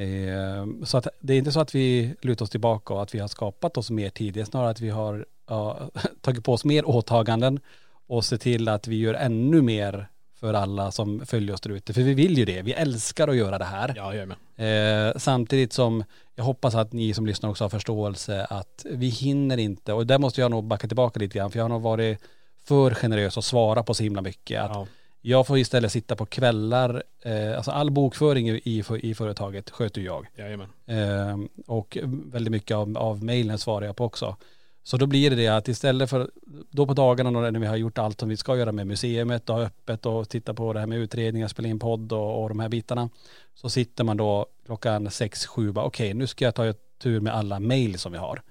Speaker 1: Eh, så att det är inte så att vi lutar oss tillbaka och att vi har skapat oss mer tid. Det är snarare att vi har ja, tagit på oss mer åtaganden och se till att vi gör ännu mer för alla som följer oss där ute. För vi vill ju det. Vi älskar att göra det här.
Speaker 2: Ja, jag med.
Speaker 1: Eh, samtidigt som jag hoppas att ni som lyssnar också har förståelse att vi hinner inte, och där måste jag nog backa tillbaka lite grann, för jag har nog varit för generös och svara på så himla mycket. Att
Speaker 2: Ja.
Speaker 1: Jag får istället sitta på kvällar, eh, alltså all bokföring i, i, i företaget sköter jag.
Speaker 2: Jajamän.
Speaker 1: Eh, och väldigt mycket av, av mejlen svarar jag på också. Så då blir det det att istället för, då på dagarna när vi har gjort allt som vi ska göra med museumet och öppet och titta på det här med utredningar, spela in podd och, och de här bitarna. Så sitter man då klockan sex, sju, bara okej nu ska jag ta tur med alla mejl som vi har.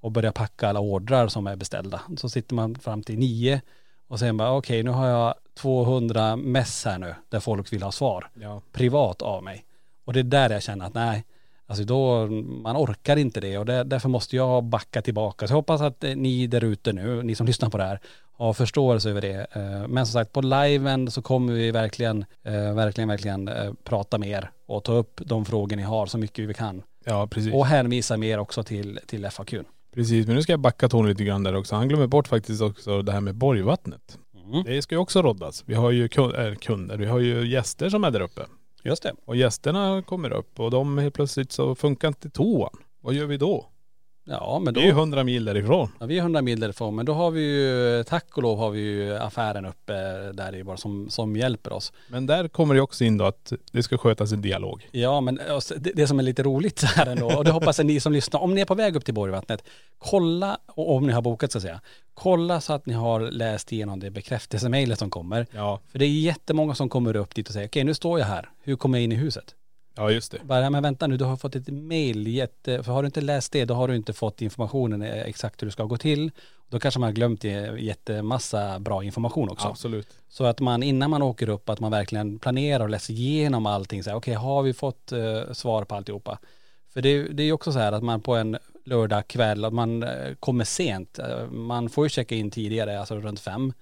Speaker 1: Och börja packa alla ordrar som är beställda. Så sitter man fram till nio och sen bara okej nu har jag 200 mess här nu där folk vill ha svar
Speaker 2: Ja.
Speaker 1: privat av mig. Och det är där jag känner att nej, alltså då, man orkar inte det och det, därför måste jag backa tillbaka. Så jag hoppas att eh, ni där ute nu, ni som lyssnar på det här, har förståelse över det. Eh, Men som sagt, på liven så kommer vi verkligen, eh, verkligen, verkligen prata mer och ta upp de frågor ni har så mycket vi kan.
Speaker 2: Ja, precis.
Speaker 1: Och hänvisa mer också till, till FAQ.
Speaker 2: Precis, men nu ska jag backa Tony lite grann där också. Han glömmer bort faktiskt också det här med Borgvattnet.
Speaker 1: Mm.
Speaker 2: Det ska ju också roddas. Vi har ju äh, kunder, vi har ju gäster som är där uppe.
Speaker 1: Just det.
Speaker 2: Och gästerna kommer upp och de helt plötsligt så funkar inte toan. Vad gör vi då?
Speaker 1: Ja men
Speaker 2: Det är ju
Speaker 1: då,
Speaker 2: hundra mil därifrån.
Speaker 1: ja, vi är 100 mil därifrån men då har vi ju, tack och lov har vi ju affären uppe där i bara som, som hjälper oss.
Speaker 2: Men där kommer det också in då att det ska skötas en dialog.
Speaker 1: Ja men alltså, det, det som är lite roligt så här ändå, och det hoppas jag ni som lyssnar, om ni är på väg upp till Borgvattnet, kolla, och om ni har bokat så att säga, kolla så att ni har läst igenom det bekräftelsemejlet som kommer.
Speaker 2: Ja.
Speaker 1: För det är jättemånga som kommer upp dit och säger, okej nu står jag här, hur kommer jag in i huset?
Speaker 2: Ja just det.
Speaker 1: Bara, men vänta nu, du har fått ett mail, jätte, för har du inte läst det, då har du inte fått informationen eh, exakt hur det ska gå till. Då kanske man har glömt eh, jättemassa bra information också.
Speaker 2: Absolut.
Speaker 1: Så att man innan man åker upp att man verkligen planerar och läser igenom allting. Okej, har vi fått eh, svar på alltihopa? För det, det är ju också så här att man på en lördag kväll, att man eh, kommer sent. Man får ju checka in tidigare, alltså runt fem.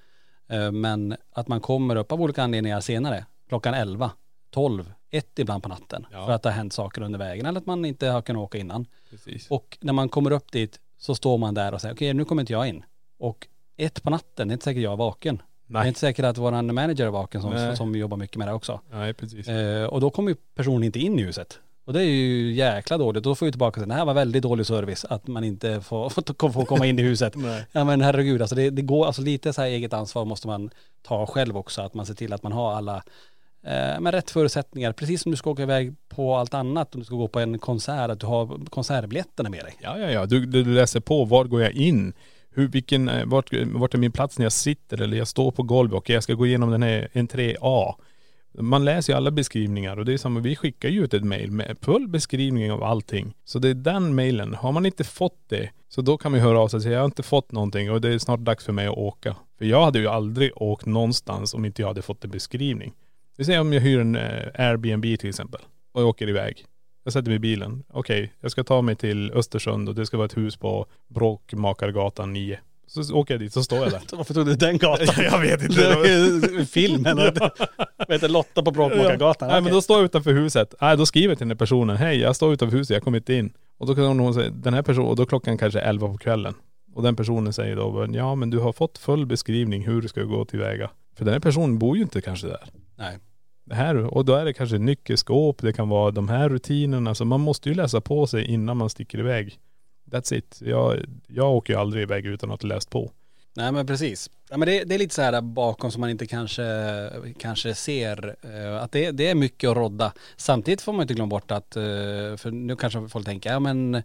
Speaker 1: Men att man kommer upp av olika anledningar senare, klockan 11, 12, 1 ibland på natten.
Speaker 2: Ja.
Speaker 1: För att det har hänt saker under vägen eller att man inte har kunnat åka innan.
Speaker 2: Precis.
Speaker 1: Och när man kommer upp dit så står man där och säger okej nu kommer inte jag in. Och ett på natten, det är inte säkert jag är vaken. Det är
Speaker 2: Nej.
Speaker 1: inte säkert att våran manager är vaken som,
Speaker 2: Nej.
Speaker 1: som jobbar mycket med det också.
Speaker 2: Nej precis.
Speaker 1: Eh, och då kommer ju personen inte in i huset. Och det är ju jäkla dåligt. Då får vi tillbaka till det här var väldigt dålig service att man inte får, får komma in i huset.
Speaker 2: Nej.
Speaker 1: Ja men herregud alltså det, det går, alltså lite så här eget ansvar måste man ta själv också. Att man ser till att man har alla eh, med rätt förutsättningar. Precis som du ska åka iväg på allt annat. Om du ska gå på en konsert, att du har konsertbiljetterna med dig.
Speaker 2: Ja ja ja, du, du läser på, var går jag in? Hur, vilken, eh, vart, vart är min plats när jag sitter eller jag står på golvet och jag ska gå igenom den här entré A. Man läser ju alla beskrivningar och det är samma, vi skickar ju ut ett mail med full beskrivning av allting. Så det är den mailen. Har man inte fått det, så då kan man ju höra av sig och säga jag har inte fått någonting och det är snart dags för mig att åka. För jag hade ju aldrig åkt någonstans om inte jag hade fått en beskrivning. Vi säger om jag hyr en eh, Airbnb till exempel och jag åker iväg. Jag sätter mig i bilen. Okej, jag ska ta mig till Östersund och det ska vara ett hus på Bråkmakargatan 9. Så åker jag dit, så står jag där.
Speaker 1: Varför tog du den gatan?
Speaker 2: Jag vet inte.
Speaker 1: Filmen. Vet du, Lotta på Bråkmakargatan.
Speaker 2: Nej men då står jag utanför huset. Nej då skriver jag till den här personen, hej jag står utanför huset, jag kommer inte in. Och då kan hon säga, den här personen, och då klockan kanske är 11 på kvällen. Och den personen säger då, ja men du har fått full beskrivning hur du ska gå tillväga. För den här personen bor ju inte kanske där.
Speaker 1: Nej.
Speaker 2: Här, och då är det kanske nyckelskåp, det kan vara de här rutinerna. Så man måste ju läsa på sig innan man sticker iväg. That's it. Jag, jag åker ju aldrig iväg utan att ha läst på.
Speaker 1: Nej men precis. Ja, men det, det är lite så här där bakom som man inte kanske, kanske ser. eh, att det, det är mycket att rodda. Samtidigt får man inte glömma bort att, eh, för nu kanske folk tänker, ja men,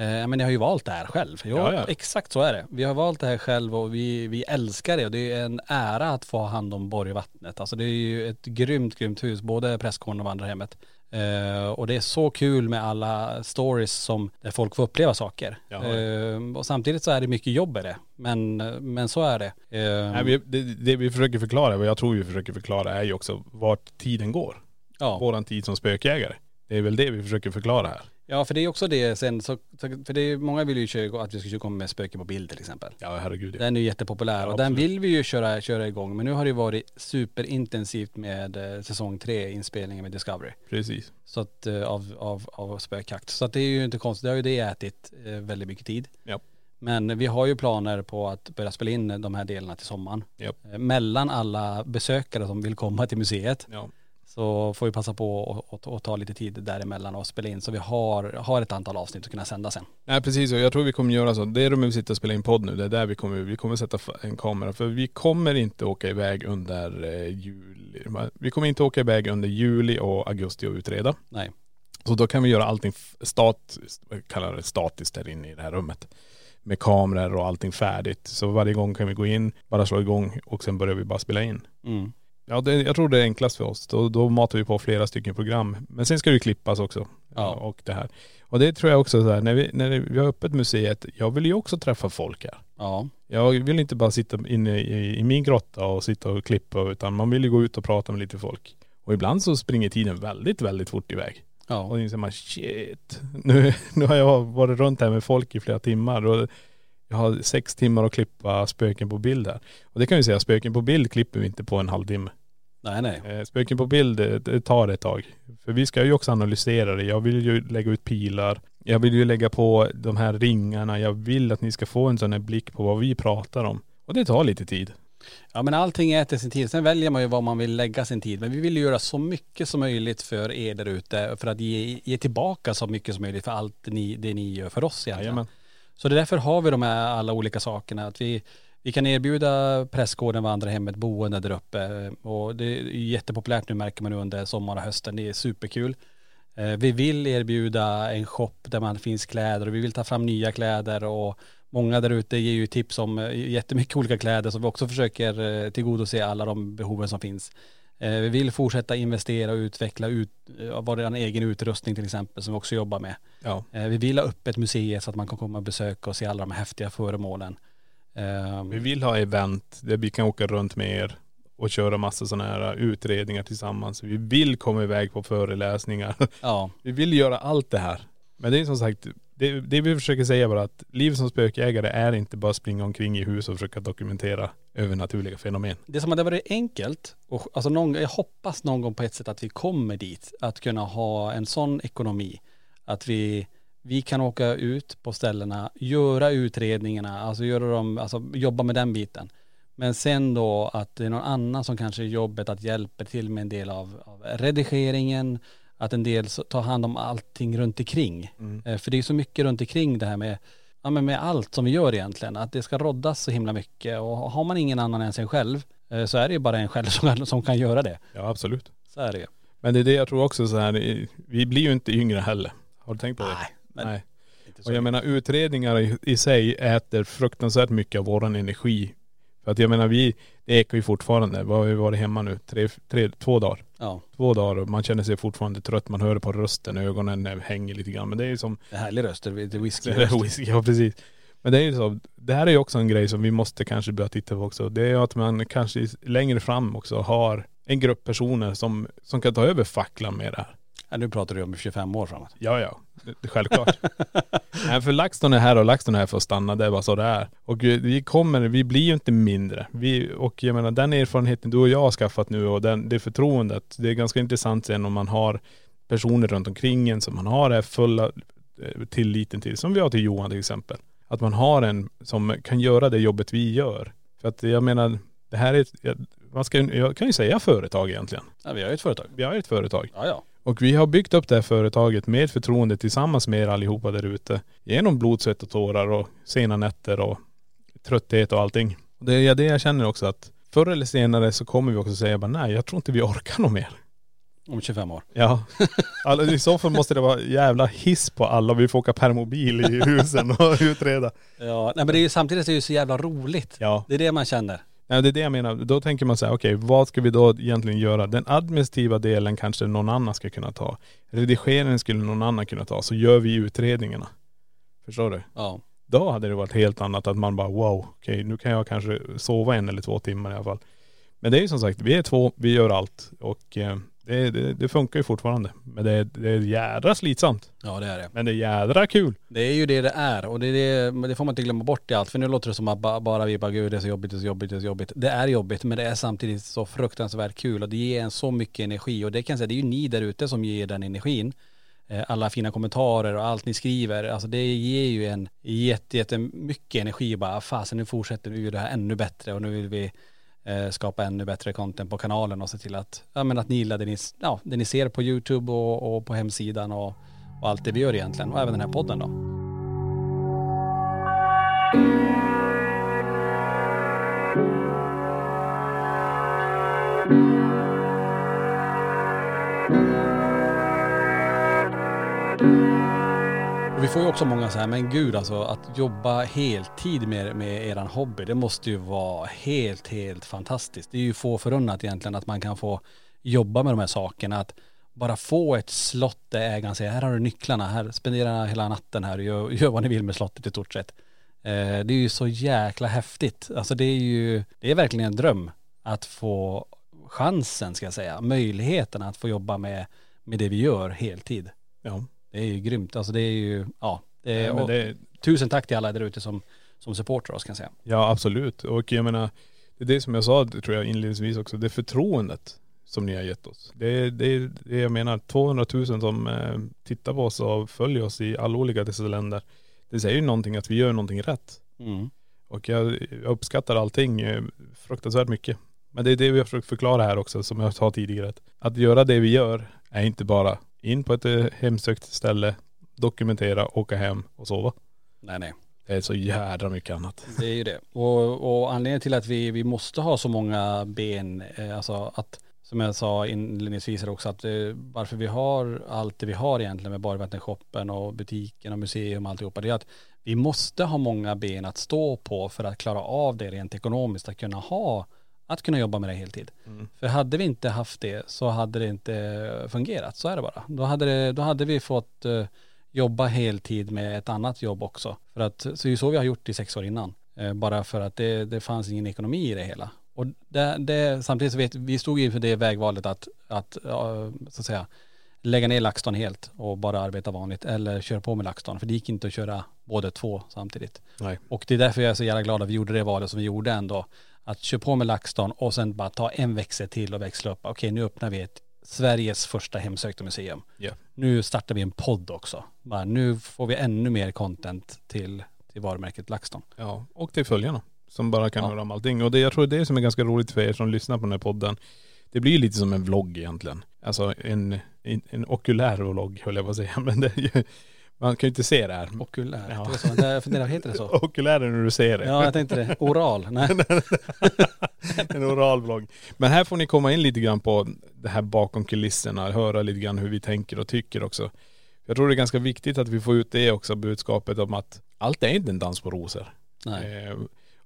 Speaker 1: eh, men jag har ju valt det här själv. Jo,
Speaker 2: Ja, ja.
Speaker 1: exakt så är det. Vi har valt det här själv och vi, vi älskar det och det är en ära att få ha hand om Borgvattnet. Alltså det är ju ett grymt, grymt hus, både prästgården och vandrarhemmet. Eh, och det är så kul med alla stories som där folk får uppleva saker. Eh, och samtidigt så är det mycket jobb i det. Men, men så är det. Eh,
Speaker 2: Nej, vi, det, det vi försöker förklara, vad jag tror vi försöker förklara är ju också vart tiden går.
Speaker 1: ja.
Speaker 2: Våran tid som spökjägare. Det är väl det vi försöker förklara här.
Speaker 1: Ja, för det är också det sen, så, för det är, många vill ju köra, att vi ska komma med spöken på bild till exempel.
Speaker 2: Ja herregud.
Speaker 1: Den är ju jättepopulär
Speaker 2: Ja,
Speaker 1: och den vill vi ju köra, köra igång. Men nu har det varit superintensivt med eh, säsong tre inspelningen med Discovery.
Speaker 2: Precis.
Speaker 1: Så att, eh, av, av, av spökjakt. Så att det är ju inte konstigt, det har ju det ätit eh, väldigt mycket tid.
Speaker 2: Ja.
Speaker 1: Men vi har ju planer på att börja spela in de här delarna till sommaren.
Speaker 2: Ja.
Speaker 1: Eh, Mellan alla besökare som vill komma till museet
Speaker 2: Ja.
Speaker 1: Så får vi passa på att ta lite tid däremellan och spela in så vi har, har ett antal avsnitt att kunna sända sen.
Speaker 2: Nej precis och jag tror vi kommer göra så. Det är rummet vi sitter och spelar in podd nu. Det är där vi kommer, vi kommer sätta en kamera. För vi kommer inte åka iväg under eh, juli. Vi kommer inte åka iväg under juli och augusti och utreda.
Speaker 1: Nej.
Speaker 2: Så då kan vi göra allting f- stat, kallar det statiskt där inne i det här rummet. Med kameror och allting färdigt. Så varje gång kan vi gå in, bara slå igång och sen börjar vi bara spela in.
Speaker 1: Mm.
Speaker 2: Ja, det, jag tror det är enklast för oss. Då, då matar vi på flera stycken program. Men sen ska det ju klippas också.
Speaker 1: Ja.
Speaker 2: Och det här. Och det tror jag också så här, när vi, när vi har öppet museet, jag vill ju också träffa folk här.
Speaker 1: Ja.
Speaker 2: Jag vill inte bara sitta inne i, i min grotta och sitta och klippa utan man vill ju gå ut och prata med lite folk. Och ibland så springer tiden väldigt, väldigt fort iväg.
Speaker 1: Ja.
Speaker 2: Och då inser man shit, nu, nu har jag varit runt här med folk i flera timmar och jag har sex timmar att klippa spöken på bild här. Och det kan vi säga, spöken på bild klipper vi inte på en halvtimme.
Speaker 1: Nej nej.
Speaker 2: Eh, Spöken på bild, det, det tar ett tag. För vi ska ju också analysera det. Jag vill ju lägga ut pilar. Jag vill ju lägga på de här ringarna. Jag vill att ni ska få en sån här blick på vad vi pratar om. Och det tar lite tid.
Speaker 1: Ja men allting äter sin tid. Sen väljer man ju var man vill lägga sin tid. Men vi vill ju göra så mycket som möjligt för er där ute. För att ge, ge tillbaka så mycket som möjligt för allt ni, det ni gör för oss egentligen.
Speaker 2: Jajamän.
Speaker 1: Så det är därför har vi de här alla olika sakerna. Att vi, vi kan erbjuda prästgården, vandrarhemmet, boende där uppe. Och det är jättepopulärt nu märker man under sommaren och hösten. Det är superkul. Eh, Vi vill erbjuda en shop där man finns kläder och vi vill ta fram nya kläder och många där ute ger ju tips om eh, jättemycket olika kläder så vi också försöker eh, tillgodose alla de behoven som finns. Vi vill fortsätta investera och utveckla ut, vår egen utrustning till exempel som vi också jobbar med.
Speaker 2: Ja.
Speaker 1: Vi vill ha öppet museet så att man kan komma och besöka och se alla de häftiga föremålen. Eh,
Speaker 2: Vi vill ha event där vi kan åka runt med er och köra massa sådana här utredningar tillsammans. Vi vill komma iväg på föreläsningar.
Speaker 1: Ja,
Speaker 2: Vi vill göra allt det här. Men det är som sagt, det, det vi försöker säga bara att liv som spökjägare är inte bara springa omkring i hus och försöka dokumentera övernaturliga fenomen.
Speaker 1: det som hade varit enkelt, och alltså någon, jag hoppas någon gång på ett sätt att vi kommer dit, att kunna ha en sån ekonomi, att vi, vi kan åka ut på ställena, göra utredningarna, alltså göra dem, alltså jobba med den biten. Men sen då att det är någon annan som kanske är jobbet att hjälpa till med en del av, av redigeringen, att en del tar hand om allting runt omkring. Eh, För det är så mycket runt omkring det här med, ja men med allt som vi gör egentligen, att det ska roddas så himla mycket och har man ingen annan än sig själv eh, så är det ju bara en själv som kan, som kan göra det.
Speaker 2: Ja absolut.
Speaker 1: Så är det ju.
Speaker 2: Men det är det jag tror också så här, vi blir ju inte yngre heller. Har du tänkt på det?
Speaker 1: Nej, men
Speaker 2: Nej. Och jag menar utredningar i, i sig äter fruktansvärt mycket av våran energi. För att jag menar vi, det ekar ju fortfarande. Vad har vi varit hemma nu? Tre, tre, två dagar.
Speaker 1: Ja,
Speaker 2: Två dagar och man känner sig fortfarande trött, man hör det på rösten, ögonen hänger lite grann. Men det är ju som
Speaker 1: det är härlig röst. Det är whisky.
Speaker 2: Det är whisky, ja precis. Men det är ju så, det här är ju också en grej som vi måste kanske börja titta på också. Det är ju att man kanske längre fram också har en grupp personer som, som kan ta över facklan med det här.
Speaker 1: Ja, nu pratar du om 25 år framåt.
Speaker 2: Ja, ja. Det, självklart. Nej, för LaxTon är här och LaxTon är här för att stanna. Det är bara så det är. Och vi kommer, vi blir ju inte mindre. Vi, och jag menar den erfarenheten du och jag har skaffat nu och den, det förtroendet. Det är ganska intressant sen om man har personer runt omkring en som man har det fulla eh, tilliten till. Som vi har till Johan till exempel. Att man har en som kan göra det jobbet vi gör. För att jag menar, det här är ett, man ska, jag kan ju säga företag egentligen.
Speaker 1: Ja, vi har ju ett företag.
Speaker 2: Vi har ett företag.
Speaker 1: Ja, ja.
Speaker 2: Och vi har byggt upp det här företaget med förtroende tillsammans med er allihopa där ute. Genom blod, svett och tårar och sena nätter och trötthet och allting. Och det är det jag känner också att förr eller senare så kommer vi också säga bara nej, jag tror inte vi orkar något mer.
Speaker 1: Om 25 år.
Speaker 2: Ja. Alltså, I så fall måste det vara jävla hiss på alla. Vi får åka permobil i husen och utreda.
Speaker 1: Ja, nej men det är ju samtidigt är det ju så jävla roligt.
Speaker 2: Ja.
Speaker 1: Det är det man känner.
Speaker 2: Nej, det är det jag menar. Då tänker man så här, okej vad ska vi då egentligen göra? Den administrativa delen kanske någon annan ska kunna ta. Redigeringen skulle någon annan kunna ta. Så gör vi utredningarna. Förstår du?
Speaker 1: Ja.
Speaker 2: Då hade det varit helt annat att man bara wow, okej nu kan jag kanske sova en eller två timmar i alla fall. Men det är ju som sagt, vi är två, vi gör allt och eh, det, det, det funkar ju fortfarande. Men det, det är jädra slitsamt.
Speaker 1: Ja det är det.
Speaker 2: Men det är jädra kul.
Speaker 1: Det är ju det det är och det, är det, men det får man inte glömma bort i allt. För nu låter det som att ba- bara vi bara gud det är så jobbigt, det är så jobbigt, det är så jobbigt. Det är jobbigt men det är samtidigt så fruktansvärt kul och det ger en så mycket energi. Och det kan jag säga, det är ju ni där ute som ger den energin. Eh, Alla fina kommentarer och allt ni skriver. Alltså det ger ju en jätte, jätte mycket energi bara. Fasen nu fortsätter vi ju det här ännu bättre och nu vill vi eh, skapa ännu bättre content på kanalen och se till att, ja men att ni gillar det ni, ja, det ni ser på YouTube och, och på hemsidan och, och allt det vi gör egentligen. Och även den här podden då. Får ju också många så här, men gud alltså att jobba heltid med, med eran hobby, det måste ju vara helt, helt fantastiskt. Det är ju få förunnat egentligen att man kan få jobba med de här sakerna. Att bara få ett slott där ägaren säger, här har du nycklarna, här spenderar hela natten här och gör, gör vad ni vill med slottet i stort sett. Eh, det är ju så jäkla häftigt. Alltså det är ju, det är verkligen en dröm att få chansen ska jag säga, möjligheten att få jobba med, med det vi gör heltid.
Speaker 2: Ja.
Speaker 1: Det är ju grymt. Alltså det är ju, ja. Det är, och
Speaker 2: det,
Speaker 1: Tusen tack till alla där ute som, som supportar oss kan jag säga.
Speaker 2: Ja absolut. Och jag menar, det är det som jag sa tror jag inledningsvis också, det är förtroendet som ni har gett oss. Det är det, är det jag menar, 200 000 som eh, tittar på oss och följer oss i alla olika dessa länder. Det säger ju någonting att vi gör någonting rätt.
Speaker 1: Mm.
Speaker 2: Och jag, jag uppskattar allting eh, fruktansvärt mycket. Men det är det vi har försökt förklara här också som jag sa tidigare. Att göra det vi gör är inte bara in på ett eh, hemsökt ställe, dokumentera, åka hem och sova.
Speaker 1: Nej nej.
Speaker 2: Det är så jädra mycket annat.
Speaker 1: Det är ju det. Och, och anledningen till att vi, vi måste ha så många ben, eh, alltså att som jag sa inledningsvis också att eh, varför vi har allt det vi har egentligen med Borgvattenshoppen och butiken och museum och alltihopa det är att vi måste ha många ben att stå på för att klara av det rent ekonomiskt att kunna ha att kunna jobba med det heltid. För hade vi inte haft det så hade det inte fungerat, så är det bara. Då hade, det, då hade vi fått eh, jobba heltid med ett annat jobb också. För att, så är det så vi har gjort i sex år innan. Eh, bara för att det, det fanns ingen ekonomi i det hela. Och det, det, samtidigt så vet vi stod inför det vägvalet att, att ja, så att säga, lägga ner LaxTon helt och bara arbeta vanligt eller köra på med LaxTon. För det gick inte att köra båda två samtidigt.
Speaker 2: Nej.
Speaker 1: Och det är därför jag är så jävla glad att vi gjorde det valet som vi gjorde ändå. Att köra på med LaxTon och sen bara ta en växel till och växla upp. Okej nu öppnar vi ett Sveriges första hemsökta museum.
Speaker 2: Ja.
Speaker 1: Nu startar vi en podd också. Bara, nu får vi ännu mer content till, till varumärket LaxTon.
Speaker 2: Ja, och till följarna som bara kan
Speaker 1: Ja.
Speaker 2: höra om allting. Och det, jag tror det är det som är ganska roligt för er som lyssnar på den här podden. Det blir lite som en vlogg egentligen. Alltså en, en, en okulär vlogg höll jag på att säga. Men det, är ju- man kan ju inte se det här.
Speaker 1: Okulär.
Speaker 2: Ja.
Speaker 1: Det så, jag funderar, heter det så?
Speaker 2: Okulär är när du ser det.
Speaker 1: Ja jag tänkte det. Oral. Nej.
Speaker 2: en oral vlogg. Men här får ni komma in lite grann på det här bakom kulisserna, höra lite grann hur vi tänker och tycker också. Jag tror det är ganska viktigt att vi får ut det också, budskapet om att allt är inte en dans på rosor.
Speaker 1: Nej.
Speaker 2: Eh,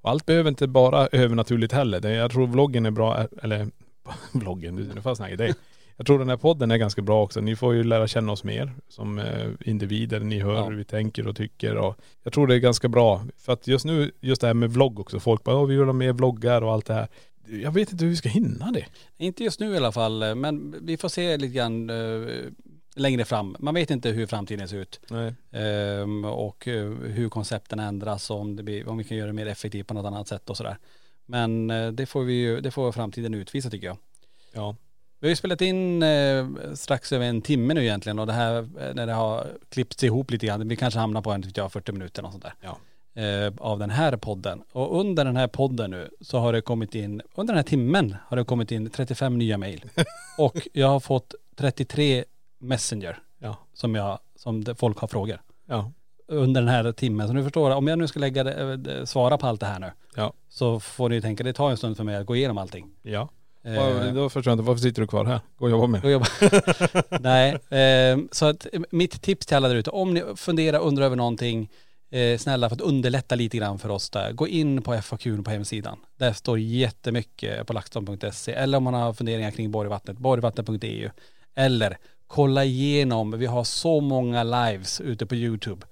Speaker 2: och allt behöver inte bara övernaturligt heller. Jag tror vloggen är bra, eller vloggen, nu får jag snacka dig. Jag tror den här podden är ganska bra också. Ni får ju lära känna oss mer som eh, individer. Ni hör
Speaker 1: Ja.
Speaker 2: hur vi tänker och tycker och jag tror det är ganska bra. För att just nu, just det här med vlogg också. Folk bara, "Åh, vi vill ha mer vloggar och allt det här. Jag vet inte hur vi ska hinna det.
Speaker 1: Inte just nu i alla fall, men vi får se lite grann eh, längre fram. Man vet inte hur framtiden ser ut. Ehm, och eh, hur koncepten ändras och om, blir, om vi kan göra det mer effektivt på något annat sätt och sådär. Men eh, det får vi ju, det får framtiden utvisa tycker jag.
Speaker 2: Ja.
Speaker 1: Vi har ju spelat in eh, strax över en timme nu egentligen och det här eh, när det har klippts ihop lite grann, vi kanske hamnar på en, vet jag, 40 minuter och sånt där.
Speaker 2: Ja.
Speaker 1: Eh, av den här podden. Och under den här podden nu så har det kommit in, under den här timmen har det kommit in 35 nya mejl. och jag har fått 33 messenger
Speaker 2: Ja.
Speaker 1: som jag, som folk har frågor
Speaker 2: Ja.
Speaker 1: under den här timmen. Så nu förstår jag, om jag nu ska lägga det, eh, svara på allt det här nu
Speaker 2: Ja.
Speaker 1: så får ni tänka, det tar en stund för mig att gå igenom allting.
Speaker 2: Ja.
Speaker 1: Eh,
Speaker 2: Då förstår jag inte, varför sitter du kvar här? Gå och jobba med
Speaker 1: Nej, eh, så att eh, mitt tips till alla där ute, om ni funderar, undrar över någonting, eh, snälla för att underlätta lite grann för oss där, gå in på FAQ på hemsidan. Där står jättemycket på laxton.se eller om man har funderingar kring Borgvattnet, borgvattnet.eu. Eller kolla igenom, vi har så många lives ute på YouTube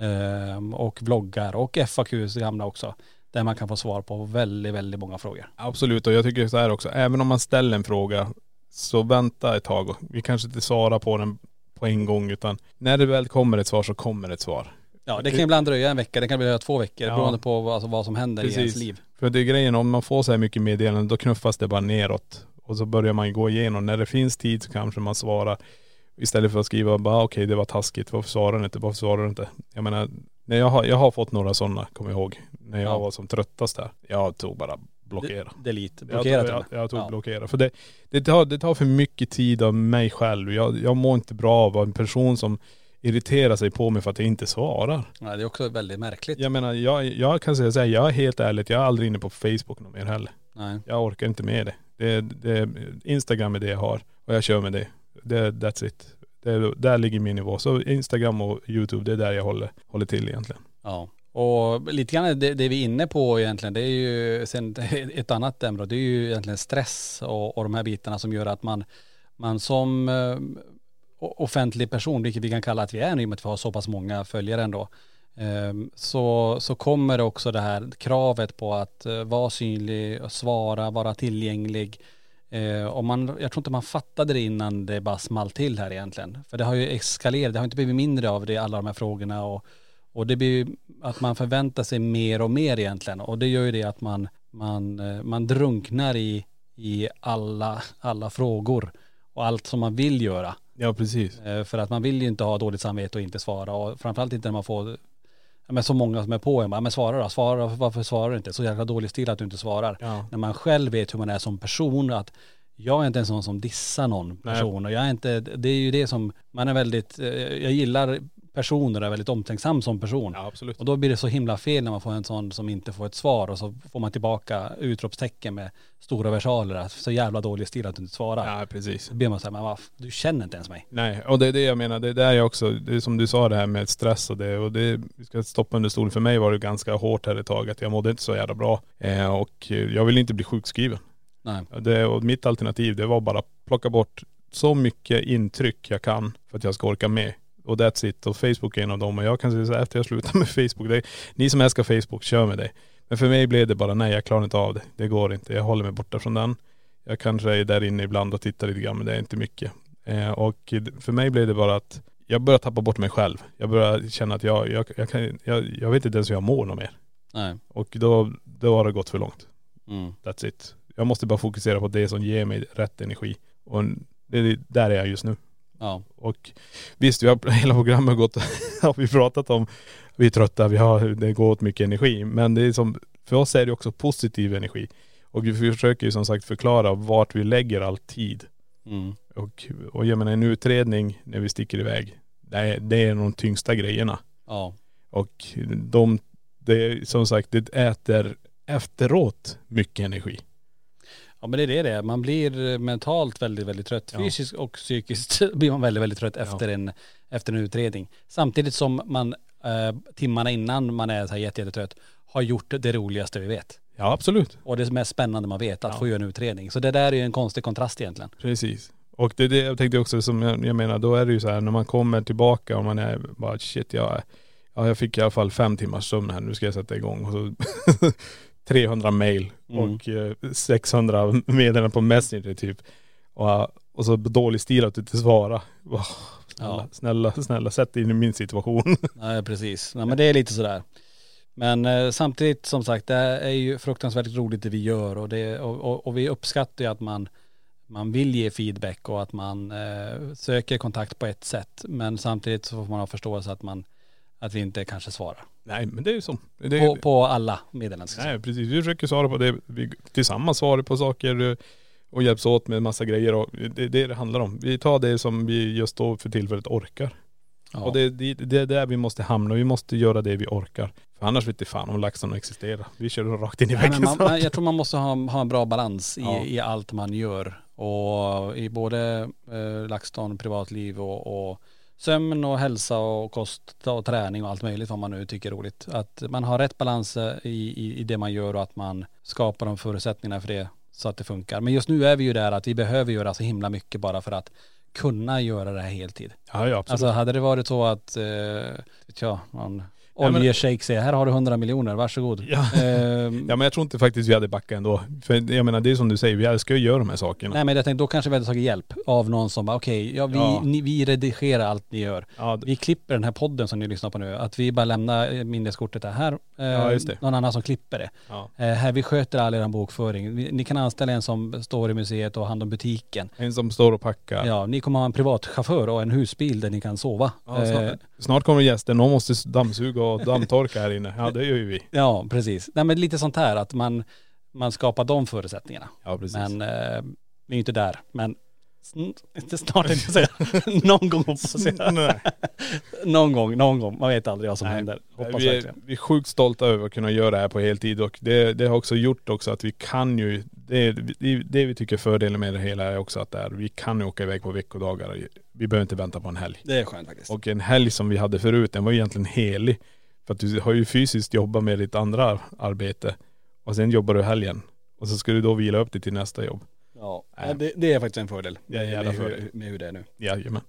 Speaker 1: eh, och vloggar och FAQs gamla också. Där man kan få svar på väldigt, väldigt många frågor.
Speaker 2: Absolut och jag tycker så här också, även om man ställer en fråga så vänta ett tag. Vi kanske inte svarar på den på en gång utan när det väl kommer ett svar så kommer ett svar.
Speaker 1: Ja det kan ibland dröja en vecka, det kan dröja två veckor
Speaker 2: Ja.
Speaker 1: beroende på vad, alltså, vad som händer i ens
Speaker 2: Precis.
Speaker 1: liv.
Speaker 2: För det är grejen, om man får så här mycket meddelanden då knuffas det bara neråt. Och så börjar man gå igenom. När det finns tid så kanske man svarar. Istället för att skriva bara okej det var taskigt, varför svarar du inte, varför svarar du inte? Jag menar, när jag, har, jag har fått några sådana, kommer jag ihåg. När jag
Speaker 1: Ja.
Speaker 2: var som tröttast där. Jag tog bara blockera.
Speaker 1: Delete,
Speaker 2: Jag
Speaker 1: blockerat
Speaker 2: tog,
Speaker 1: den.
Speaker 2: jag, jag tog
Speaker 1: Ja.
Speaker 2: blockera. För det, det, tar, det tar för mycket tid av mig själv. Jag, jag mår inte bra av att vara en person som irriterar sig på mig för att jag inte svarar.
Speaker 1: Ja, det är också väldigt märkligt.
Speaker 2: Jag menar, jag, jag kan säga så här, jag är helt ärligt, jag är aldrig inne på Facebook någon mer heller.
Speaker 1: Nej.
Speaker 2: Jag orkar inte med det. det, det Instagram är det jag har och jag kör med det. det that's it. Det, där ligger min nivå. Så Instagram och YouTube, det är där jag håller, håller till egentligen.
Speaker 1: Ja. Och lite grann det, det vi är inne på egentligen, det är ju sen ett annat ämne, det är ju egentligen stress och, och de här bitarna som gör att man, man som eh, offentlig person, vilket vi kan kalla att vi är nu i och med att vi har så pass många följare ändå, eh, så, så kommer också det här kravet på att eh, vara synlig, svara, vara tillgänglig. Eh, och man, jag tror inte man fattade det innan det bara small till här egentligen. För det har ju eskalerat, det har inte blivit mindre av det, alla de här frågorna och och det blir att man förväntar sig mer och mer egentligen. Och det gör ju det att man, man, eh, man drunknar i, i alla, alla frågor och allt som man vill göra.
Speaker 2: Ja precis.
Speaker 1: Eh, För att man vill ju inte ha dåligt samvete och inte svara. Och framförallt inte när man får men så många som är på en. bara, Men svara då, svara varför svarar du inte? Så jävla dålig stil att du inte svarar.
Speaker 2: Ja.
Speaker 1: När man själv vet hur man är som person, att jag är inte en sån som dissar någon
Speaker 2: Nej.
Speaker 1: person. Och jag är inte, det är ju det som, man är väldigt, eh, jag gillar personer och är väldigt omtänksam som person.
Speaker 2: Ja absolut.
Speaker 1: Och då blir det så himla fel när man får en sån som inte får ett svar och så får man tillbaka utropstecken med stora versaler. Så jävla dålig stil att du inte svarar.
Speaker 2: Ja precis.
Speaker 1: Så blir man såhär, men vad, du känner inte ens mig.
Speaker 2: Nej, och det är det jag menar. Det är där jag också, det är som du sa det här med stress och det. Och det, vi ska stoppa under stolen. För mig var det ganska hårt här ett tag. Att jag mådde inte så jävla bra. Eh, och eh, jag ville inte bli sjukskriven.
Speaker 1: Nej.
Speaker 2: Det, och mitt alternativ det var bara plocka bort så mycket intryck jag kan för att jag ska orka med. Och that's it. Och Facebook är en av dem. Och jag kan säga så här, efter jag slutade med Facebook, det, ni som älskar Facebook, kör med det. Men för mig blev det bara, nej jag klarar inte av det. Det går inte. Jag håller mig borta från den. Jag kanske är där inne ibland och tittar lite grann men det är inte mycket. Eh, och för mig blev det bara att jag började tappa bort mig själv. Jag började känna att jag, jag, jag, kan, jag, jag vet inte ens hur jag mår något mer.
Speaker 1: Nej.
Speaker 2: Och då, då har det gått för långt.
Speaker 1: Mm.
Speaker 2: That's it. Jag måste bara fokusera på det som ger mig rätt energi. Och det, är- där är jag just nu.
Speaker 1: Ja.
Speaker 2: Och visst, vi har hela programmet gått, har vi pratat om, vi är trötta, vi har, det går åt mycket energi. Men det är som, för oss är det också positiv energi. Och vi försöker ju som sagt förklara vart vi lägger all tid.
Speaker 1: Mm.
Speaker 2: Och, och jag menar en utredning när vi sticker iväg, det är, det är de tyngsta grejerna.
Speaker 1: Ja.
Speaker 2: Och de, det är som sagt, det äter efteråt mycket energi.
Speaker 1: Ja men det är det det är. Man blir mentalt väldigt, väldigt trött.
Speaker 2: Ja.
Speaker 1: Fysiskt och psykiskt blir man väldigt, väldigt trött efter, en, efter en utredning. Samtidigt som man eh, timmarna innan man är så här jätte, jättetrött har gjort det roligaste vi vet.
Speaker 2: Ja absolut.
Speaker 1: Och det mest spännande man vet, att
Speaker 2: Ja.
Speaker 1: få göra en utredning. Så det där är ju en konstig kontrast egentligen.
Speaker 2: Precis. Och det det jag tänkte också som jag, jag menar, då är det ju så här när man kommer tillbaka och man är bara shit jag, ja, jag fick i alla fall fem timmars sömn här, nu ska jag sätta igång. Och så 300 mail
Speaker 1: Mm.
Speaker 2: och eh, 600 meddelanden på Messenger typ. Och, och så dålig stil att du inte svarar. Åh, snälla,
Speaker 1: Ja.
Speaker 2: snälla, snälla sätt dig in i min situation.
Speaker 1: Nej precis. Nej men det är lite sådär. Men eh, samtidigt som sagt det är ju fruktansvärt roligt det vi gör och, det, och, och, och vi uppskattar ju att man, man vill ge feedback och att man eh, söker kontakt på ett sätt. Men samtidigt så får man ha förståelse att man att vi inte kanske svarar.
Speaker 2: Nej men det är ju så. Det är,
Speaker 1: På, på alla meddelanden. ska jag säga.
Speaker 2: Nej precis, vi försöker svara på det. Vi tillsammans svarar på saker och hjälps åt med massa grejer och det är det det handlar om. Vi tar det som vi just då för tillfället orkar.
Speaker 1: Ja.
Speaker 2: Och det, det, det är där vi måste hamna. Vi måste göra det vi orkar. För annars vet fan om LaxTon existerar. Vi kör rakt in i
Speaker 1: Nej,
Speaker 2: väggen snart.
Speaker 1: man, jag tror man måste ha, ha en bra balans i,
Speaker 2: Ja.
Speaker 1: i allt man gör. Och i både eh, LaxTon, privatliv och, och sömn och hälsa och kost och träning och allt möjligt vad man nu tycker är roligt. Att man har rätt balans eh, i, i, i det man gör och att man skapar de förutsättningarna för det så att det funkar. Men just nu är vi ju där att vi behöver göra så himla mycket bara för att kunna göra det här heltid.
Speaker 2: Ja ja absolut.
Speaker 1: Alltså hade det varit så att, eh, vet jag, någon Oljeshejk säger här har du 100 miljoner, varsågod.
Speaker 2: Ja.
Speaker 1: Ehm,
Speaker 2: ja men jag tror inte faktiskt vi hade backat ändå. För jag menar det är som du säger, vi älskar ju att göra de här sakerna.
Speaker 1: Nej men jag tänkte då kanske vi hade tagit hjälp av någon som bara okej, ja, vi,
Speaker 2: Ja.
Speaker 1: Ni, vi redigerar allt ni gör.
Speaker 2: Ja,
Speaker 1: Vi klipper den här podden som ni lyssnar på nu. Att vi bara lämnar eh, minneskortet där. Här, eh,
Speaker 2: Ja, just det.
Speaker 1: någon annan som klipper det.
Speaker 2: ja.
Speaker 1: Eh, här vi sköter all er bokföring. Vi, ni kan anställa en som står i museet och hand om butiken.
Speaker 2: En som står och packar.
Speaker 1: Ja, ni kommer ha en privatchaufför och en husbil där ni kan sova.
Speaker 2: Ja,
Speaker 1: Eh,
Speaker 2: snart, kommer gäster, någon måste dammsuga och dammtorka här inne. Ja det gör ju vi.
Speaker 1: ja precis. Nej men lite sånt här att man, man skapar de förutsättningarna.
Speaker 2: Ja precis.
Speaker 1: Men eh, vi är inte där. Men inte snart tänkte jag säga. någon gång hoppas jag.
Speaker 2: Nej.
Speaker 1: någon gång, någon gång. Man vet aldrig vad som
Speaker 2: Nej,
Speaker 1: händer. Hoppas
Speaker 2: vi, är, vi är sjukt stolta över att kunna göra det här på heltid och det, det har också gjort också att vi kan ju, det, det, det vi tycker fördelen med det hela är också att det är, vi kan ju åka iväg på veckodagar. Vi behöver inte vänta på en helg.
Speaker 1: Det är skönt faktiskt.
Speaker 2: Och en helg som vi hade förut, den var ju egentligen helig. För att du har ju fysiskt jobbat med ditt andra arbete och sen jobbar du helgen. Och så ska du då vila upp dig till nästa jobb.
Speaker 1: ja,
Speaker 2: Nej.
Speaker 1: det, det är faktiskt en fördel.
Speaker 2: Det är jävla
Speaker 1: med,
Speaker 2: fördel.
Speaker 1: Hur, med hur det är nu.
Speaker 2: Jajamän.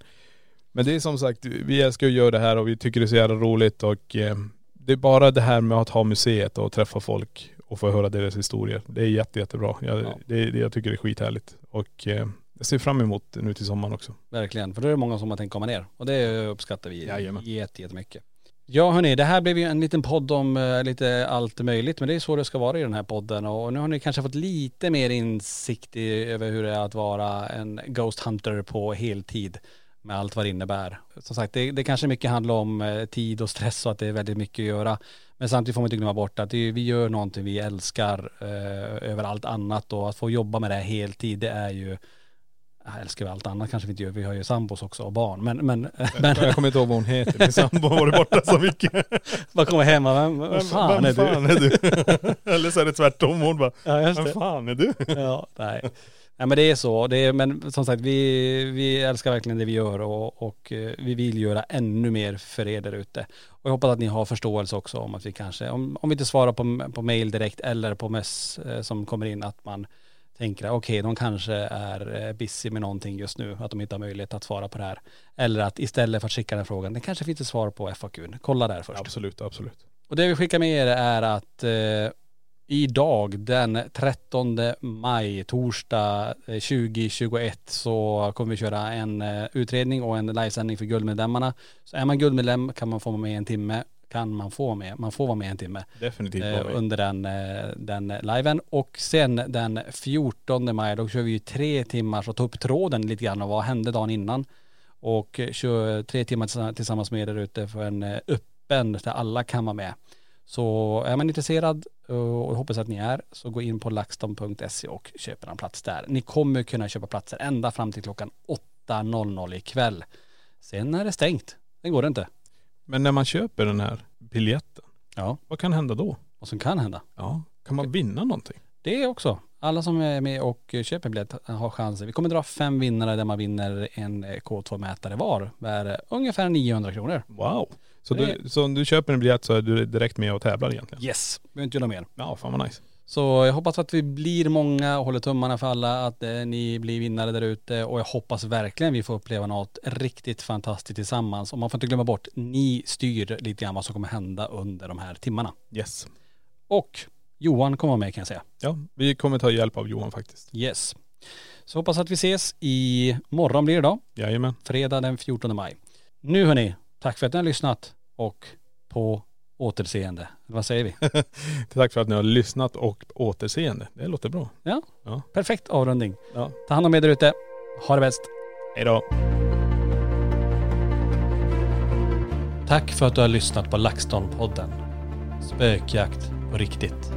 Speaker 2: Men det är som sagt, vi älskar att göra det här och vi tycker det är så jävla roligt och eh, det är bara det här med att ha museet och träffa folk och få höra deras historier. Det är jätte, jättebra. Jag,
Speaker 1: Ja.
Speaker 2: det, det, jag tycker det är skithärligt. Och eh, jag ser fram emot nu till sommaren också.
Speaker 1: Verkligen. För då är det många som har tänkt komma ner. Och det uppskattar vi
Speaker 2: Jajamän.
Speaker 1: jätte- jättemycket. Ja hörni, det här blev ju en liten podd om eh, lite allt möjligt. Men det är så det ska vara i den här podden. Och nu har ni kanske fått lite mer insikt i, över hur det är att vara en Ghost Hunter på heltid. Med allt vad det innebär. Som sagt, det, det kanske mycket handlar om eh, tid och stress och att det är väldigt mycket att göra. Men samtidigt får man inte glömma bort att det, vi gör någonting vi älskar eh, över allt annat. Och att få jobba med det här heltid, det är ju jag älskar väl allt annat kanske vi inte gör, vi har ju sambos också och barn. Men, men, men
Speaker 2: Jag kommer inte ihåg vad hon heter. Min sambo har varit borta så mycket.
Speaker 1: bara komma hem och vem, vem fan är du?
Speaker 2: är du? Eller så är det tvärtom. Hon bara,
Speaker 1: Ja
Speaker 2: vem fan är du?
Speaker 1: Ja, nej. Nej men det är så, det är, men som sagt vi, vi älskar verkligen det vi gör och, och eh, vi vill göra ännu mer för er där ute. Och jag hoppas att ni har förståelse också om att vi kanske, om, om vi inte svarar på, på mail direkt eller på mess eh, som kommer in att man tänker okej de kanske är eh, busy med någonting just nu, att de inte har möjlighet att svara på det här. Eller att istället för att skicka den frågan, det kanske finns ett svar på FAQn, kolla där först.
Speaker 2: Absolut, absolut.
Speaker 1: Och det vi skickar med er är att eh, idag den 13 maj, torsdag eh, 2021 så kommer vi köra en eh, utredning och en livesändning för guldmedlemmarna. Så är man guldmedlem kan man få med en timme, kan man få med, man får vara med en timme
Speaker 2: Definitivt.
Speaker 1: eh,
Speaker 2: var vi.
Speaker 1: under den, eh, den liven. Och sen den 14 maj då kör vi ju tre timmar så ta upp tråden lite grann och vad hände dagen innan. Och kör tre timmar tillsammans- med er där ute för en eh, öppen där alla kan vara med. Så är man intresserad och hoppas att ni är så gå in på laxton.se och köp en plats där. Ni kommer kunna köpa platser ända fram till klockan 8.00 ikväll. Sen är det stängt. Det går det inte.
Speaker 2: Men när man köper den här biljetten,
Speaker 1: Ja,
Speaker 2: vad kan hända då?
Speaker 1: vad som kan hända.
Speaker 2: Ja, kan man vinna någonting?
Speaker 1: Det också. Alla som är med och köper biljett har chansen. Vi kommer dra fem vinnare där man vinner en K2-mätare var. Värd ungefär 900 kronor.
Speaker 2: Wow. Så,
Speaker 1: Det-
Speaker 2: du, så om du köper en biljett så är du direkt med och tävlar egentligen?
Speaker 1: Yes, behöver inte göra mer.
Speaker 2: Ja, fan vad nice.
Speaker 1: Så jag hoppas att vi blir många och håller tummarna för alla, att eh, ni blir vinnare där ute och jag hoppas verkligen vi får uppleva något riktigt fantastiskt tillsammans. Och man får inte glömma bort, ni styr lite grann vad som kommer hända under de här timmarna.
Speaker 2: Yes.
Speaker 1: Och Johan kommer med kan jag säga.
Speaker 2: Ja, vi kommer ta hjälp av Johan faktiskt.
Speaker 1: Yes. Så hoppas att vi ses i morgon blir det då.
Speaker 2: Jajamän.
Speaker 1: Fredag den 14 maj. Nu hörni, tack för att ni har lyssnat och på återseende. Vad säger vi?
Speaker 2: Tack för att ni har lyssnat och återseende. Det låter bra.
Speaker 1: Ja,
Speaker 2: Ja.
Speaker 1: perfekt avrundning.
Speaker 2: Ja.
Speaker 1: Ta hand om er där ute. Ha det bäst.
Speaker 2: Hej då.
Speaker 1: Tack för att du har lyssnat på LaxTon-podden. Spökjakt på riktigt.